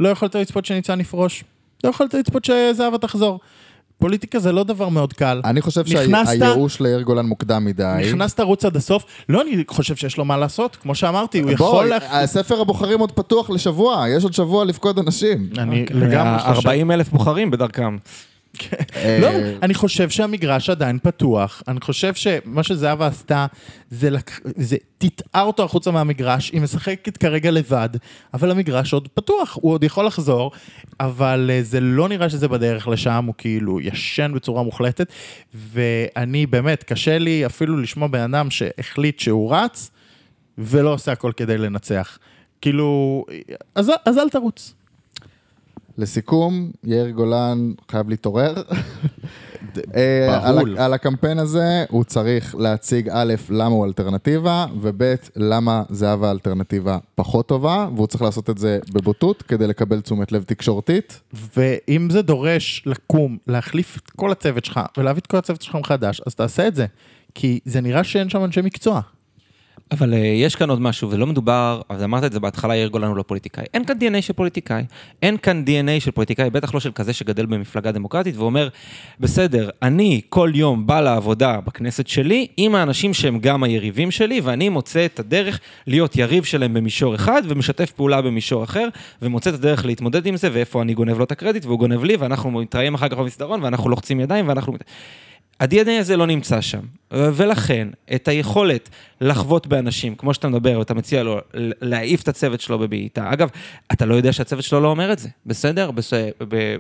לא יכולת לצפות שניצן יפרוש. לא יכולת לצפות שזהבה תחזור. פוליטיקה זה לא דבר מאוד קל. אני חושב שהייאוש ליאיר גולן מוקדם מדי. נכנסת רוץ עד הסוף, לא אני חושב שיש לו מה לעשות, כמו שאמרתי, הוא יכול... בוא, לה- ספר הבוחרים עוד פתוח לשבוע, יש עוד שבוע לפקוד אנשים. אני לגמרי חושב... 40 אלף בוחרים בדרכם. אה, לא, אני חושב שהמגרש עדיין פתוח. אני חושב שמה שזהבה עשתה, זה, לק... זה טיטעה אותו החוצה מהמגרש, היא משחקת כרגע לבד, אבל המגרש עוד פתוח, הוא עוד יכול לחזור, אבל אה, זה לא נראה שזה בדרך לשם, הוא כאילו ישן בצורה מוחלטת, ואני באמת, קשה לי אפילו לשמוע בן אדם שהחליט שהוא רץ, ולא עושה הכל כדי לנצח. כאילו, אז, אז אל תרוץ. לסיכום, יאיר גולן חייב להתעורר. אה, על על הקמפיין הזה הוא צריך להציג א', למה הוא אלטרנטיבה, וב', למה זהבה אלטרנטיבה פחות טובה, והוא צריך לעשות את זה בבוטות כדי לקבל תשומת לב תקשורתית. ואם זה דורש לקום, להחליף את כל הצוות שלך ולהביא את כל הצוות שלך מחדש, אז תעשה את זה. כי זה נראה שאין שם אנשי מקצוע. אבל uh, יש כאן עוד משהו, ולא מדובר, אז אמרת את זה בהתחלה, יאיר גולן הוא לא פוליטיקאי. אין כאן DNA של פוליטיקאי. אין כאן DNA של פוליטיקאי, בטח לא של כזה שגדל במפלגה דמוקרטית, ואומר, בסדר, אני כל יום בא לעבודה בכנסת שלי עם האנשים שהם גם היריבים שלי, ואני מוצא את הדרך להיות יריב שלהם במישור אחד, ומשתף פעולה במישור אחר, ומוצא את הדרך להתמודד עם זה, ואיפה אני גונב לו את הקרדיט, והוא גונב לי, ואנחנו מתראים אחר כך במסדרון, ואנחנו לוחצים ידיים, ואנחנו... ה-DNA הזה לא נמצא שם, ולכן את היכולת לחוות באנשים, כמו שאתה מדבר, אתה מציע לו להעיף את הצוות שלו בבעיטה. אגב, אתה לא יודע שהצוות שלו לא אומר את זה, בסדר? בס... ב...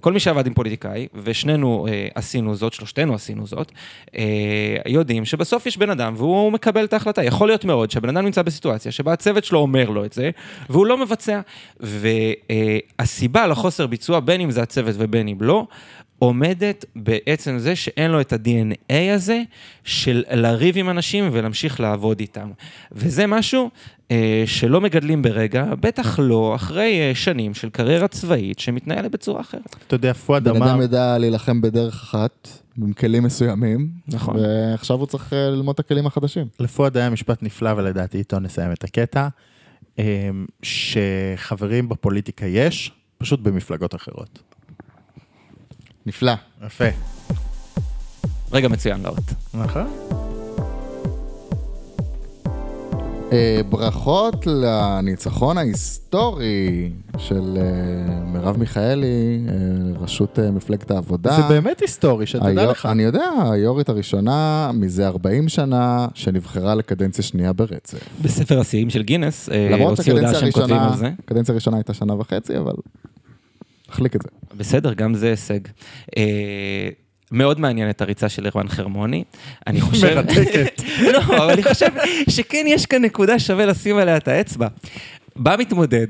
כל מי שעבד עם פוליטיקאי, ושנינו אה, עשינו זאת, שלושתנו עשינו זאת, אה, יודעים שבסוף יש בן אדם והוא מקבל את ההחלטה. יכול להיות מאוד שהבן אדם נמצא בסיטואציה שבה הצוות שלו אומר לו את זה, והוא לא מבצע. והסיבה לחוסר ביצוע, בין אם זה הצוות ובין אם לא, עומדת בעצם זה שאין לו את ה-DNA הזה של לריב עם אנשים ולהמשיך לעבוד איתם. וזה משהו אה, שלא מגדלים ברגע, בטח לא אחרי אה, שנים של קריירה צבאית שמתנהלת בצורה אחרת. אתה יודע, פואד אמר... בן אדם ידע להילחם בדרך אחת, עם כלים מסוימים, נכון. ועכשיו הוא צריך אה, ללמוד את הכלים החדשים. לפואד היה משפט נפלא, ולדעתי איתו נסיים את הקטע, אה, שחברים בפוליטיקה יש, פשוט במפלגות אחרות. נפלא. יפה. רגע מצוין, לאות. נכון. אה, ברכות לניצחון ההיסטורי של אה, מרב מיכאלי, אה, ראשות מפלגת העבודה. זה באמת היסטורי, שתדע היו- לך. אני יודע, היו"רית הראשונה מזה 40 שנה, שנבחרה לקדנציה שנייה ברצף. בספר השיאים של גינס, למרות הוציאו הודעה שהקדנציה שהם כותבים הראשונה, על זה. הקדנציה הראשונה הייתה שנה וחצי, אבל נחליק את זה. בסדר, גם זה הישג. אה, מאוד מעניינת הריצה של ערן חרמוני. אני חושב... מרתקת. לא, אבל אני חושב שכן יש כאן נקודה שווה לשים עליה את האצבע. בא מתמודד,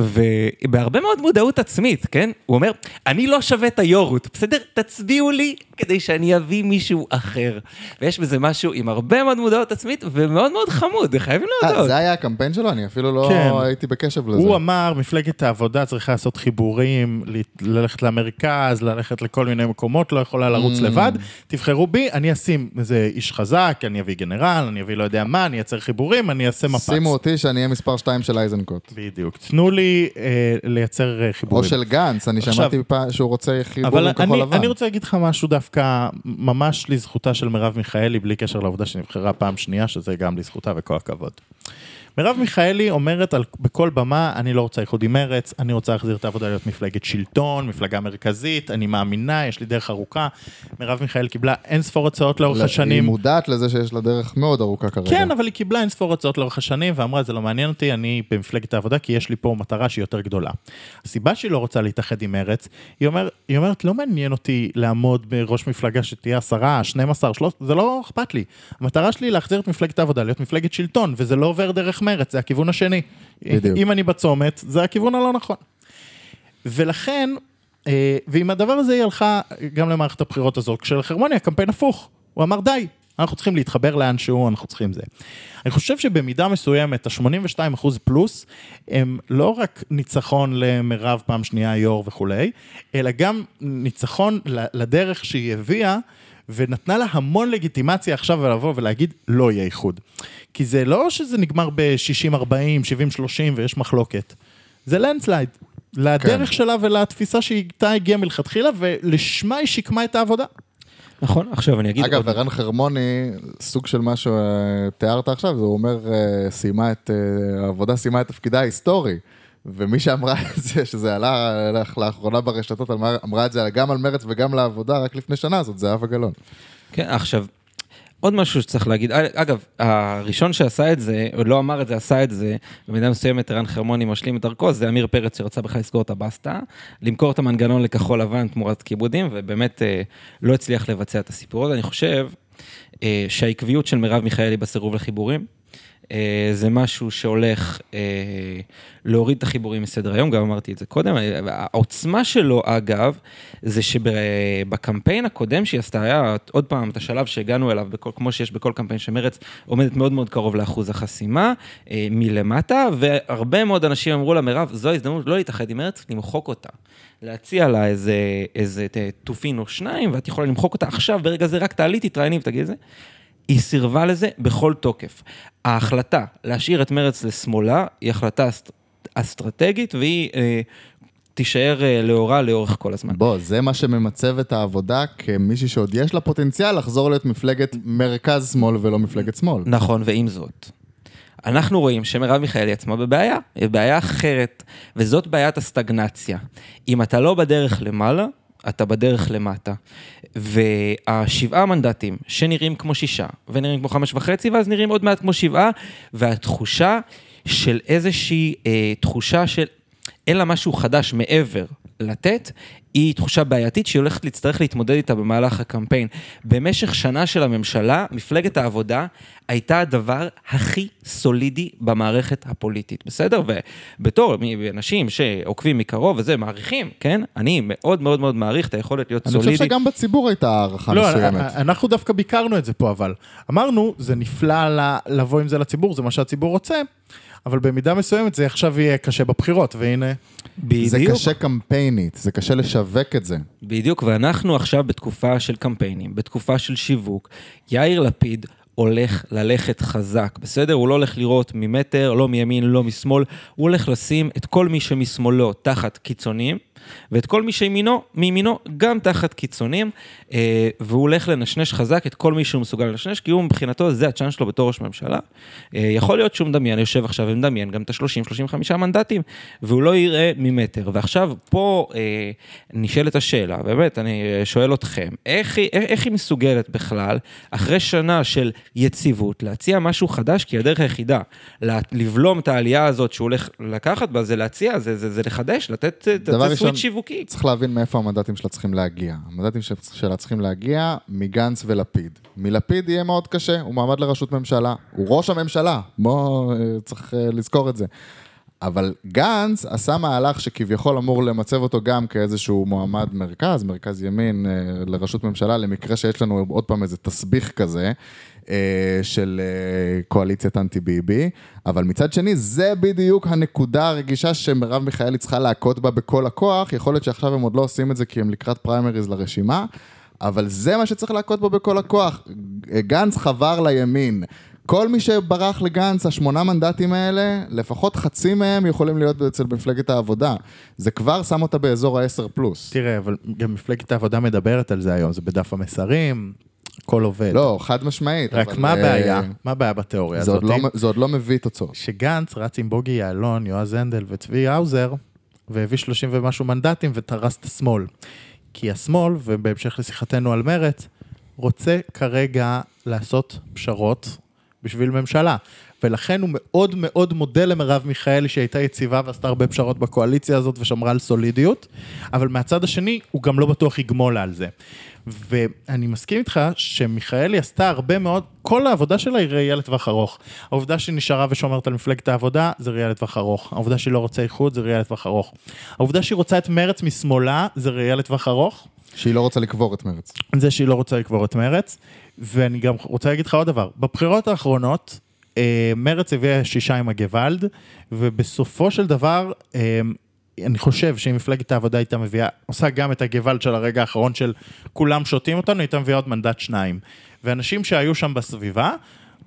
ובהרבה מאוד מודעות עצמית, כן? הוא אומר, אני לא שווה את היו"רות, בסדר? תצביעו לי כדי שאני אביא מישהו אחר. ויש בזה משהו עם הרבה מאוד מודעות עצמית ומאוד מאוד חמוד, חייבים אה, להודות. זה היה הקמפיין שלו? אני אפילו לא כן. הייתי בקשב לזה. הוא אמר, מפלגת העבודה צריכה לעשות חיבורים, ל- ללכת למרכז, ללכת לכל מיני מקומות, לא יכולה לרוץ Mm. לבד. תבחרו בי, אני אשים איזה איש חזק, אני אביא גנרל, אני אביא לא יודע מה, אני אייצר חיבורים, אני אעשה מפץ. שימו אותי שאני אהיה מספר 2 של אייזנקוט. בדיוק. תנו לי אה, לייצר אה, או חיבורים. של גנץ, אני עכשיו- שמעתי פעם שהוא רוצה חיבור אבל עם כחול אני, לבן. אני רוצה להגיד לך משהו דווקא ממש לזכותה של מרב מיכאלי, בלי קשר לעובדה שנבחרה פעם שנייה, שזה גם לזכותה וכל הכבוד. מרב מיכאלי אומרת על, בכל במה, אני לא רוצה איחוד עם מרץ, אני רוצה להחזיר את העבודה להיות מפלגת שלטון, מפלגה מרכזית, אני מאמינה, יש לי דרך ארוכה. מרב מיכאלי קיבלה אין ספור הצעות לאורך היא השנים. מודעת לזה שיש לה דרך מאוד ארוכה כרגע. כן, אבל היא קיבלה אין ספור הצעות לאורך השנים, ואמרה, זה לא מעניין אותי, אני במפלגת העבודה, כי יש לי פה מטרה שהיא יותר גדולה. הסיבה שהיא לא רוצה להתאחד עם מרץ, היא, אומר, היא אומרת, לא מעניין אותי לעמוד בראש מפלגה שתהיה עשרה, 12, 13, זה לא אכפת לי. המטרה שלי היא להחזיר את מפלגת העבודה, להיות מפלגת שלטון, וזה לא עובר דרך מרץ, זה הכיוון השני. בדיוק. אם אני בצומת, זה הכיוון הלא נכון. ולכן, אה, ועם הדבר הזה היא הלכה גם למערכת הבחירות הזאת, כשלחרמוני הקמפיין הפוך. הוא אמר די, אנחנו צריכים להתחבר לאנשהו, אנחנו צריכים זה. אני חושב שבמידה מסוימת, ה-82 אחוז פלוס, הם לא רק ניצחון למירב פעם שנייה יו"ר וכולי, אלא גם ניצחון לדרך שהיא הביאה. ונתנה לה המון לגיטימציה עכשיו לבוא ולהגיד לא יהיה איחוד. כי זה לא שזה נגמר ב-60-40, 70-30 ויש מחלוקת. זה לנדסלייד. לדרך כן. שלה ולתפיסה שאיתה הגיעה מלכתחילה, ולשמה היא שיקמה את העבודה. נכון, עכשיו אני אגיד אגב, עוד... ערן חרמוני, סוג של מה שתיארת עכשיו, זה הוא אומר, אה, סיימה את, אה, העבודה סיימה את תפקידה ההיסטורי. ומי שאמרה את זה, שזה עלה לך לאחרונה ברשתות, אמרה, את זה גם על מרץ וגם לעבודה רק לפני שנה, זאת זהבה גלאון. כן, עכשיו, עוד משהו שצריך להגיד, אגב, הראשון שעשה את זה, או לא אמר את זה, עשה את זה, במידה מסוימת ערן חרמוני משלים את דרכו, זה אמיר פרץ שרצה בכלל לסגור את הבסטה, למכור את המנגנון לכחול לבן תמורת כיבודים, ובאמת אה, לא הצליח לבצע את הסיפור הזה. אני חושב אה, שהעקביות של מרב מיכאלי בסירוב לחיבורים, אה, זה משהו שהולך אה, להוריד את החיבורים מסדר היום, גם אמרתי את זה קודם. אה, העוצמה שלו, אגב, זה שבקמפיין הקודם שהיא עשתה, היה עוד פעם את השלב שהגענו אליו, בכל, כמו שיש בכל קמפיין שמרץ, עומדת מאוד מאוד קרוב לאחוז החסימה, אה, מלמטה, והרבה מאוד אנשים אמרו לה, מירב, זו ההזדמנות לא להתאחד עם מרץ, למחוק אותה. להציע לה איזה, איזה תופין או שניים, ואת יכולה למחוק אותה עכשיו, ברגע זה רק תעלי, תתראייני ותגיד את זה. היא סירבה לזה בכל תוקף. ההחלטה להשאיר את מרץ לשמאלה היא החלטה אסט- אסטרטגית והיא אה, תישאר אה, לאורה לאורך כל הזמן. בוא, זה מה שממצב את העבודה כמישהי שעוד יש לה פוטנציאל לחזור להיות מפלגת מרכז-שמאל ולא מפלגת שמאל. נכון, ועם זאת, אנחנו רואים שמרב מיכאלי עצמה בבעיה, היא בעיה אחרת, וזאת בעיית הסטגנציה. אם אתה לא בדרך למעלה, אתה בדרך למטה. והשבעה מנדטים שנראים כמו שישה, ונראים כמו חמש וחצי, ואז נראים עוד מעט כמו שבעה, והתחושה של איזושהי אה, תחושה של אין לה משהו חדש מעבר לתת, היא תחושה בעייתית שהיא הולכת להצטרך להתמודד איתה במהלך הקמפיין. במשך שנה של הממשלה, מפלגת העבודה הייתה הדבר הכי סולידי במערכת הפוליטית, בסדר? ובתור אנשים שעוקבים מקרוב וזה, מעריכים, כן? אני מאוד מאוד מאוד מעריך את היכולת להיות אני סולידי. חושב שגם בציבור הייתה הערכה לא, מסוימת. אנחנו דווקא ביקרנו את זה פה, אבל אמרנו, זה נפלא לבוא עם זה לציבור, זה מה שהציבור רוצה, אבל במידה מסוימת זה עכשיו יהיה קשה בבחירות, והנה, זה בדיוק. קשה קמפיינית, זה קשה לשווק את זה. בדיוק, ואנחנו עכשיו בתקופה של קמפיינים, בתקופה של שיווק. יאיר לפיד הולך ללכת חזק, בסדר? הוא לא הולך לראות ממטר, לא מימין, לא משמאל, הוא הולך לשים את כל מי שמשמאלו תחת קיצונים, ואת כל מי שימינו, מימינו גם תחת קיצונים, אה, והוא הולך לנשנש חזק את כל מי שהוא מסוגל לנשנש, כי הוא מבחינתו, זה הצ'אנס שלו בתור ראש ממשלה. אה, יכול להיות שהוא מדמיין, יושב עכשיו ומדמיין גם את ה-30-35 מנדטים, והוא לא יראה ממטר. ועכשיו, פה אה, נשאלת השאלה, באמת, אני אה, שואל אתכם, איך היא, איך, איך היא מסוגלת בכלל, אחרי שנה של יציבות, להציע משהו חדש, כי הדרך היחידה לבלום את העלייה הזאת שהוא הולך לקחת בה, זה להציע, זה, זה, זה לחדש, לתת אה, לתת ראשון, סוויץ' שיווקי. צריך להבין מאיפה המנדטים שלה צריכים להגיע. המנדטים של- שלה צריכים להגיע מגנץ ולפיד. מלפיד יהיה מאוד קשה, הוא מעמד לראשות ממשלה. הוא ראש הממשלה, בוא, אה, צריך אה, לזכור את זה. אבל גנץ עשה מהלך שכביכול אמור למצב אותו גם כאיזשהו מועמד מרכז, מרכז ימין אה, לראשות ממשלה, למקרה שיש לנו עוד פעם איזה תסביך כזה אה, של אה, קואליציית אנטי ביבי, אבל מצד שני, זה בדיוק הנקודה הרגישה שמרב מיכאלי צריכה להכות בה בכל הכוח, יכול להיות שעכשיו הם עוד לא עושים את זה כי הם לקראת פריימריז לרשימה, אבל זה מה שצריך להכות בו בכל הכוח. גנץ חבר לימין. כל מי שברח לגנץ, השמונה מנדטים האלה, לפחות חצי מהם יכולים להיות אצל מפלגת העבודה. זה כבר שם אותה באזור ה-10 פלוס. תראה, אבל גם מפלגת העבודה מדברת על זה היום, זה בדף המסרים, הכל עובד. לא, חד משמעית. רק מה אה, הבעיה? מה הבעיה בתיאוריה הזאת? לא, זה עוד לא מביא תוצאות. שגנץ רץ עם בוגי יעלון, יועז הנדל וצבי האוזר, והביא 30 ומשהו מנדטים וטרס את השמאל. כי השמאל, ובהמשך לשיחתנו על מרץ, רוצה כרגע לעשות פשרות בשביל ממשלה. ולכן הוא מאוד מאוד מודה למרב מיכאלי שהייתה יציבה ועשתה הרבה פשרות בקואליציה הזאת ושמרה על סולידיות, אבל מהצד השני הוא גם לא בטוח יגמול על זה. ואני מסכים איתך שמיכאלי עשתה הרבה מאוד, כל העבודה שלה היא ראייה לטווח ארוך. העובדה שהיא נשארה ושומרת על מפלגת העבודה זה ראייה לטווח ארוך. העובדה שהיא לא רוצה איחוד זה ראייה לטווח ארוך. העובדה שהיא רוצה את מרץ משמאלה זה ראייה לטווח ארוך. שהיא לא רוצה לקבור את מרץ. זה שהיא לא רוצה לקבור את מרץ. ואני גם רוצה להגיד לך עוד דבר, בבחירות האחרונות, אה, מרץ הביאה שישה עם הגוואלד, ובסופו של דבר, אה, אני חושב שאם מפלגת העבודה הייתה מביאה, עושה גם את הגוואלד של הרגע האחרון של כולם שותים אותנו, הייתה מביאה עוד מנדט שניים. ואנשים שהיו שם בסביבה,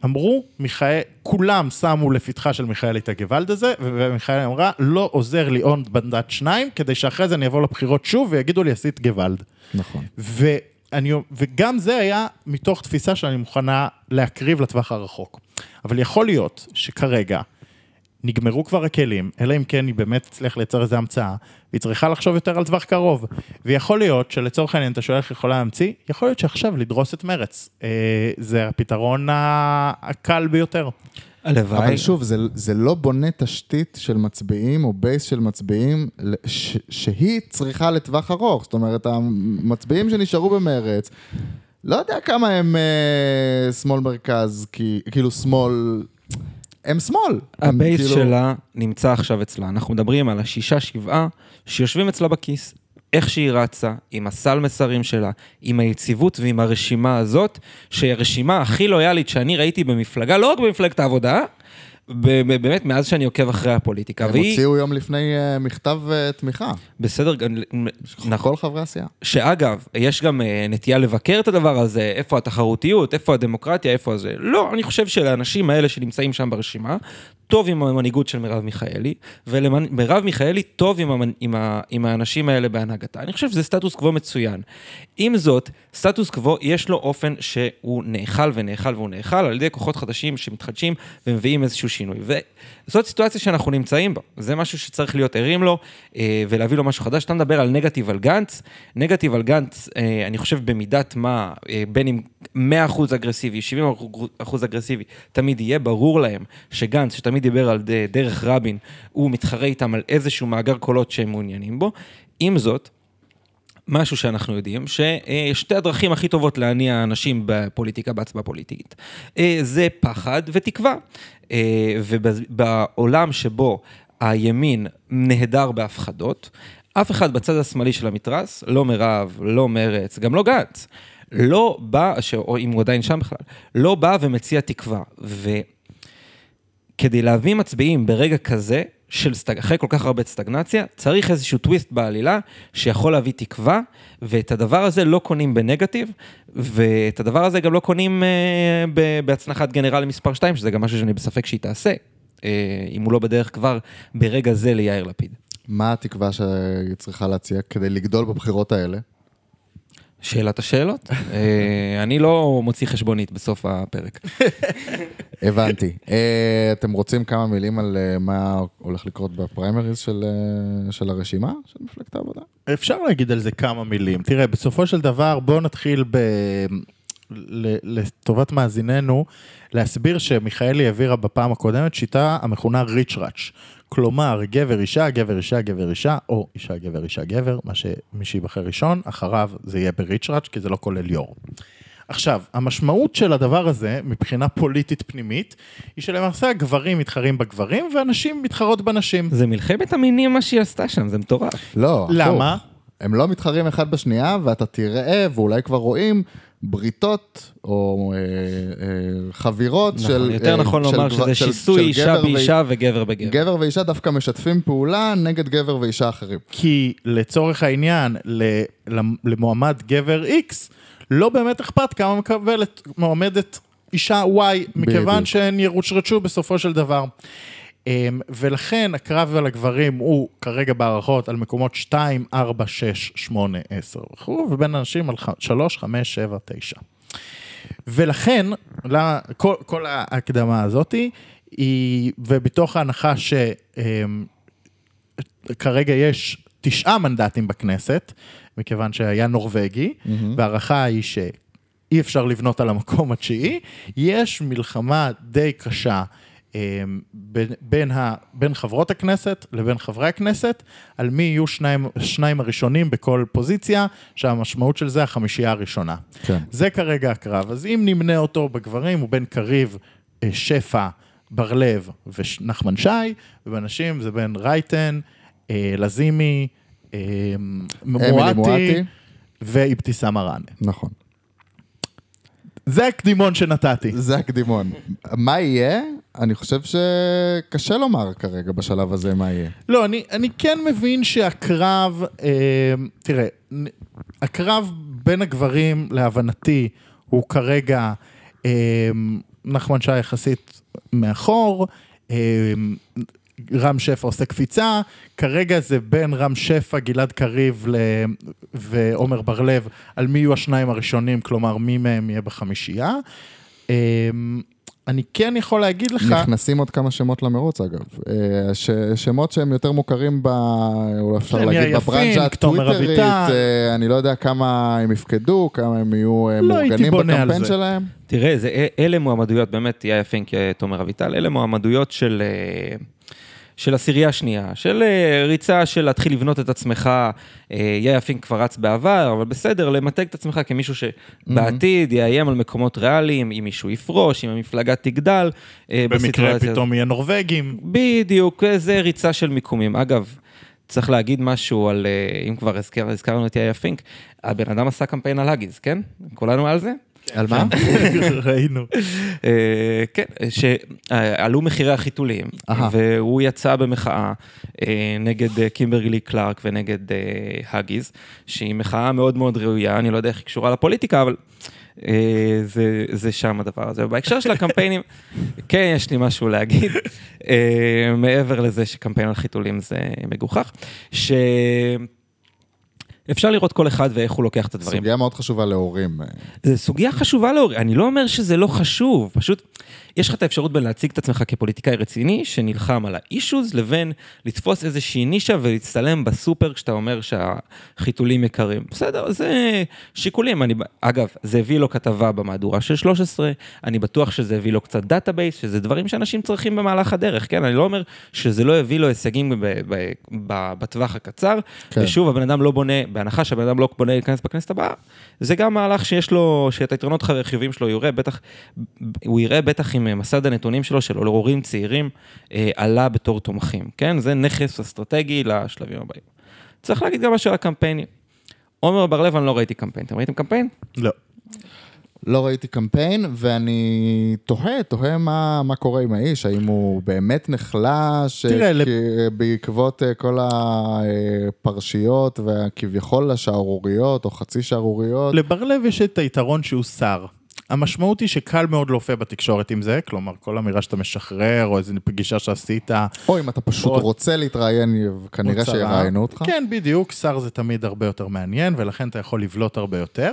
אמרו, מיכאל, כולם שמו לפתחה של מיכאל את הגוואלד הזה, ומיכאל אמרה, לא עוזר לי עוד מנדט שניים, כדי שאחרי זה אני אבוא לבחירות שוב ויגידו לי עשית גוואלד. נכון. ואני, וגם זה היה מתוך תפיסה שאני מוכנה להקריב לטווח הרחוק. אבל יכול להיות שכרגע נגמרו כבר הכלים, אלא אם כן היא באמת תצליח לייצר איזו המצאה, והיא צריכה לחשוב יותר על טווח קרוב. ויכול להיות שלצורך העניין אתה שואל איך היא יכולה להמציא, יכול להיות שעכשיו לדרוס את מרץ. אה, זה הפתרון הקל ביותר. הלוואי. אבל שוב, זה, זה לא בונה תשתית של מצביעים או בייס של מצביעים ש, שהיא צריכה לטווח ארוך. זאת אומרת, המצביעים שנשארו במרץ, לא יודע כמה הם אה, שמאל מרכז, כי, כאילו שמאל, הם שמאל. הם הבייס כאילו- שלה נמצא עכשיו אצלה. אנחנו מדברים על השישה, שבעה, שיושבים אצלה בכיס. איך שהיא רצה, עם הסל מסרים שלה, עם היציבות ועם הרשימה הזאת, שהיא הרשימה הכי לויאלית שאני ראיתי במפלגה, לא רק במפלגת העבודה, באמת, מאז שאני עוקב אחרי הפוליטיקה, הם והיא הוציאו יום לפני אה, מכתב אה, תמיכה. בסדר, נכון. כל חברי הסיעה. שאגב, יש גם אה, נטייה לבקר את הדבר הזה, איפה התחרותיות, איפה הדמוקרטיה, איפה זה. לא, אני חושב שלאנשים האלה שנמצאים שם ברשימה, טוב עם המנהיגות של מרב מיכאלי, ולמרב מיכאלי טוב עם, המנ... עם, ה... עם האנשים האלה בהנהגתה. אני חושב שזה סטטוס קוו מצוין. עם זאת, סטטוס קוו יש לו אופן שהוא נאכל ונאכל והוא נאכל על ידי כוחות חדשים שמתחדשים ומביאים איזשהו שינוי. וזאת סיטואציה שאנחנו נמצאים בה. זה משהו שצריך להיות ערים לו אה, ולהביא לו משהו חדש. אתה מדבר על נגטיב על גנץ, נגטיב על גנץ, אה, אני חושב במידת מה, אה, בין אם 100% אגרסיבי, 70% אגרסיבי, תמיד יהיה ברור להם שגנץ, שתמיד דיבר על דרך רבין, הוא מתחרה איתם על איזשהו מאגר קולות שהם מעוניינים בו. עם זאת, משהו שאנחנו יודעים, ששתי הדרכים הכי טובות להניע אנשים בפוליטיקה, בהצבעה פוליטית, אה, זה פחד ותקווה. אה, ובעולם שבו הימין נהדר בהפחדות, אף אחד בצד השמאלי של המתרס, לא מירב, לא מרץ, גם לא גנץ, לא בא, ש- או אם הוא עדיין שם בכלל, לא בא ומציע תקווה. וכדי להביא מצביעים ברגע כזה, של סטג... אחרי כל כך הרבה סטגנציה, צריך איזשהו טוויסט בעלילה שיכול להביא תקווה, ואת הדבר הזה לא קונים בנגטיב, ואת הדבר הזה גם לא קונים אה, ב- בהצנחת גנרל מספר 2, שזה גם משהו שאני בספק שהיא תעשה, אה, אם הוא לא בדרך כבר ברגע זה ליאיר לפיד. מה התקווה שהיא צריכה להציע כדי לגדול בבחירות האלה? שאלת השאלות? אה, אני לא מוציא חשבונית בסוף הפרק. הבנתי. אה, אתם רוצים כמה מילים על אה, מה הולך לקרות בפריימריז של, של הרשימה של מפלגת העבודה? אפשר להגיד על זה כמה מילים. תראה, בסופו של דבר, בואו נתחיל ב... ל- לטובת מאזיננו, להסביר שמיכאלי העבירה בפעם הקודמת שיטה המכונה ריץ' ראץ'. כלומר, גבר אישה, גבר אישה, גבר אישה, או אישה, גבר, אישה, גבר, מה שמי שיבחר ראשון, אחריו זה יהיה בריץ' ראץ', כי זה לא כולל יו"ר. עכשיו, המשמעות של הדבר הזה, מבחינה פוליטית פנימית, היא שלמעשה הגברים מתחרים בגברים, והנשים מתחרות בנשים. זה מלחמת המינים מה שהיא עשתה שם, זה מטורף. לא. למה? הם לא מתחרים אחד בשנייה, ואתה תראה, ואולי כבר רואים, בריתות או אה, אה, חבירות נכון, של... יותר אה, נכון של לומר גבר- שזה של- שיסוי של אישה גבר ו- באישה וגבר בגבר. גבר ואישה דווקא משתפים פעולה נגד גבר ואישה אחרים. כי לצורך העניין, ל- למועמד גבר X, לא באמת אכפת כמה מקבלת מועמדת אישה Y, מכיוון בדיוק. שהן ירושרצ'ו בסופו של דבר. אמ, ולכן הקרב על הגברים הוא כרגע בהערכות על מקומות 2, 4, 6, 8, 10 וכו', ובין הנשים על 3, 5, 7, 9. ולכן, כל, כל ההקדמה הזאתי, היא, ובתוך ההנחה שכרגע יש תשעה מנדטים בכנסת, מכיוון שהיה נורבגי, וההערכה היא שאי אפשר לבנות על המקום התשיעי, יש מלחמה די קשה. אמ, בין, בין, ה, בין חברות הכנסת לבין חברי הכנסת, על מי יהיו שניים, שניים הראשונים בכל פוזיציה, שהמשמעות של זה החמישייה הראשונה. כן. זה כרגע הקרב. אז אם נמנה אותו בגברים, הוא בין קריב, אה, שפע, בר לב ונחמן שי, ובנשים זה בין רייטן, אה, לזימי, אה, מואטי מואטי. ואבתיסאם מראענה. נכון. זה הקדימון שנתתי. זה הקדימון. מה יהיה? אני חושב שקשה לומר כרגע בשלב הזה מה יהיה. לא, אני, אני כן מבין שהקרב, אה, תראה, הקרב בין הגברים, להבנתי, הוא כרגע אה, נחמן שי יחסית מאחור, אה, רם שפע עושה קפיצה, כרגע זה בין רם שפע, גלעד קריב ל... ועומר בר-לב, על מי יהיו השניים הראשונים, כלומר מי מהם יהיה בחמישייה. אני כן יכול להגיד לך... נכנסים עוד כמה שמות למרוץ אגב. אה, ש- שמות שהם יותר מוכרים ב... אולי אפשר להגיד בברנז'ה תומר הטוויטרית. אה, אני לא יודע כמה הם יפקדו, כמה הם יהיו אה, לא הייתי מאורגנים בקמפיין זה. שלהם. תראה, זה, אלה מועמדויות, באמת, יאיה פינק, תומר אביטל, אלה מועמדויות של, אה, של עשירייה שנייה, של אה, ריצה של להתחיל לבנות את עצמך, אה, יאיה פינק כבר רץ בעבר, אבל בסדר, למתג את עצמך כמישהו שבעתיד יאיים על מקומות ריאליים, אם מישהו יפרוש, אם המפלגה תגדל. אה, במקרה. פתאום יהיה נורבגים. בדיוק, זה ריצה של מיקומים. אגב, צריך להגיד משהו על, אם כבר הזכר, הזכרנו את יאיה פינק, הבן אדם עשה קמפיין על האגיז, כן? כולנו על זה? על מה? ראינו. אה, כן, שעלו מחירי החיתולים. והוא יצא במחאה אה, נגד אה, קימברלי קלארק ונגד אה, האגיז, שהיא מחאה מאוד מאוד ראויה, אני לא יודע איך היא קשורה לפוליטיקה, אבל אה, זה, זה שם הדבר הזה. ובהקשר של הקמפיינים, כן, יש לי משהו להגיד, אה, מעבר לזה שקמפיין על חיתולים זה מגוחך, ש... אפשר לראות כל אחד ואיך הוא לוקח את הדברים. סוגיה מאוד חשובה להורים. זו סוגיה חשובה להורים, אני לא אומר שזה לא חשוב, פשוט יש לך את האפשרות בין להציג את עצמך כפוליטיקאי רציני, שנלחם על האישוז, לבין לתפוס איזושהי נישה ולהצטלם בסופר כשאתה אומר שהחיתולים יקרים. בסדר, זה שיקולים. אני, אגב, זה הביא לו כתבה במהדורה של 13, אני בטוח שזה הביא לו קצת database, שזה דברים שאנשים צריכים במהלך הדרך, כן? אני לא אומר שזה לא הביא לו הישגים ב, ב, ב, בטווח הקצר, כן. כן. ושוב, הבן אדם לא בונה, בהנחה שהבן אדם לא בונה להיכנס בכנסת הבאה, זה גם מהלך שיש לו, שאת היתרונות הרכיבים שלו, יראה בטח, הוא יראה בטח אם מסד הנתונים שלו, של הורים צעירים, אה, עלה בתור תומכים, כן? זה נכס אסטרטגי לשלבים הבאים. צריך להגיד גם משהו על הקמפיינים. עומר בר-לב, אני לא ראיתי קמפיין. אתם ראיתם קמפיין? לא. לא ראיתי קמפיין, ואני תוהה, תוהה מה, מה קורה עם האיש, האם הוא באמת נחלש, תראה, אה, לב- כי- בעקבות אה, כל הפרשיות והכביכול השערוריות, או חצי שערוריות. לבר-לב יש את היתרון שהוא שר. המשמעות היא שקל מאוד להופיע בתקשורת עם זה, כלומר, כל אמירה שאתה משחרר, או איזו פגישה שעשית, או אם אתה פשוט או- רוצה להתראיין, כנראה. שיראיינו אותך. כן, בדיוק, שר זה תמיד הרבה יותר מעניין, ולכן אתה יכול לבלוט הרבה יותר.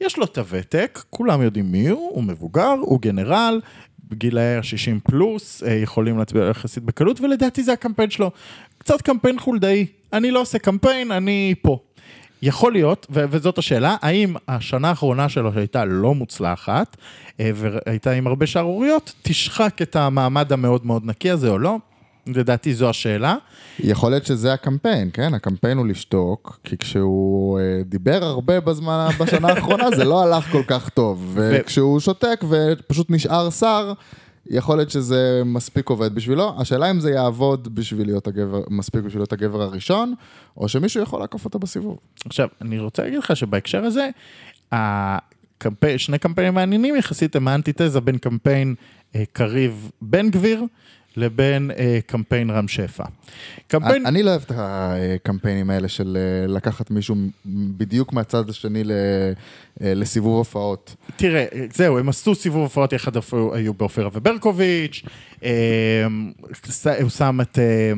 יש לו את הוותק, כולם יודעים מי הוא, הוא מבוגר, הוא גנרל, בגילאי ה-60 פלוס, אה, יכולים להצביע יחסית בקלות, ולדעתי זה הקמפיין שלו. קצת קמפיין חולדאי. אני לא עושה קמפיין, אני פה. יכול להיות, ו- וזאת השאלה, האם השנה האחרונה שלו שהייתה לא מוצלחת, אה, והייתה עם הרבה שערוריות, תשחק את המעמד המאוד מאוד נקי הזה או לא? לדעתי זו השאלה. יכול להיות שזה הקמפיין, כן? הקמפיין הוא לשתוק, כי כשהוא אה, דיבר הרבה בזמן, בשנה האחרונה, זה לא הלך כל כך טוב. וכשהוא שותק ופשוט נשאר שר, יכול להיות שזה מספיק עובד בשבילו. השאלה אם זה יעבוד בשביל להיות הגבר, מספיק בשביל להיות הגבר הראשון, או שמישהו יכול לעקוף אותו בסיבוב. עכשיו, אני רוצה להגיד לך שבהקשר הזה, הקמפיין, שני קמפיינים מעניינים יחסית הם האנטיתזה בין קמפיין אה, קריב בן גביר לבין אה, קמפיין רם שפע. קמפיין, אני לא אוהב את הקמפיינים האלה של אה, לקחת מישהו בדיוק מהצד השני ל- אה, לסיבוב הופעות. תראה, זהו, הם עשו סיבוב הופעות יחד, היו באופירה וברקוביץ', אה, הוא שם את, אה,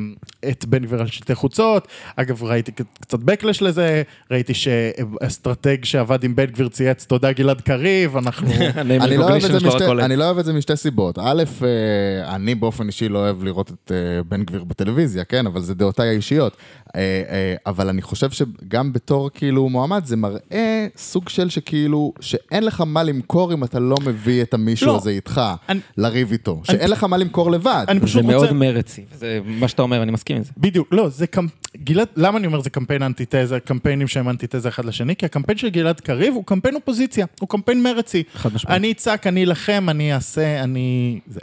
את בן גביר על שלטי חוצות, אגב ראיתי קצת backlash לזה, ראיתי שאסטרטג שעבד עם בן גביר צייץ תודה גלעד קריב, אנחנו... אני לא, אוהב את זה שלו משתי, הכל- אני לא אוהב את זה משתי סיבות. א', אה, אני באופן אישי לא אוהב לראות את אה, בן גביר בטלוויזיה, כן? אבל זה דעותיי האישיות. אה, אבל אני חושב שגם בתור כאילו מועמד, זה מראה סוג של שכאילו, שאין לך מה למכור אם אתה לא מביא את המישהו לא. הזה איתך, אני- לריב איתו. שאין לך מה למכור לבד. אני זה פשוט מאוד רוצה... מרצי, זה מה שאתה אומר, אני מסכים עם זה. בדיוק, לא, זה קמפ... גלעד, למה אני אומר זה קמפיין אנטיתזה, קמפיינים שהם אנטיתזה אחד לשני? כי הקמפיין של גלעד קריב הוא קמפיין אופוזיציה, הוא קמפיין מרצי. חד משמעית. אני אצעק, אני אלחם, אני אעשה, אני... זה.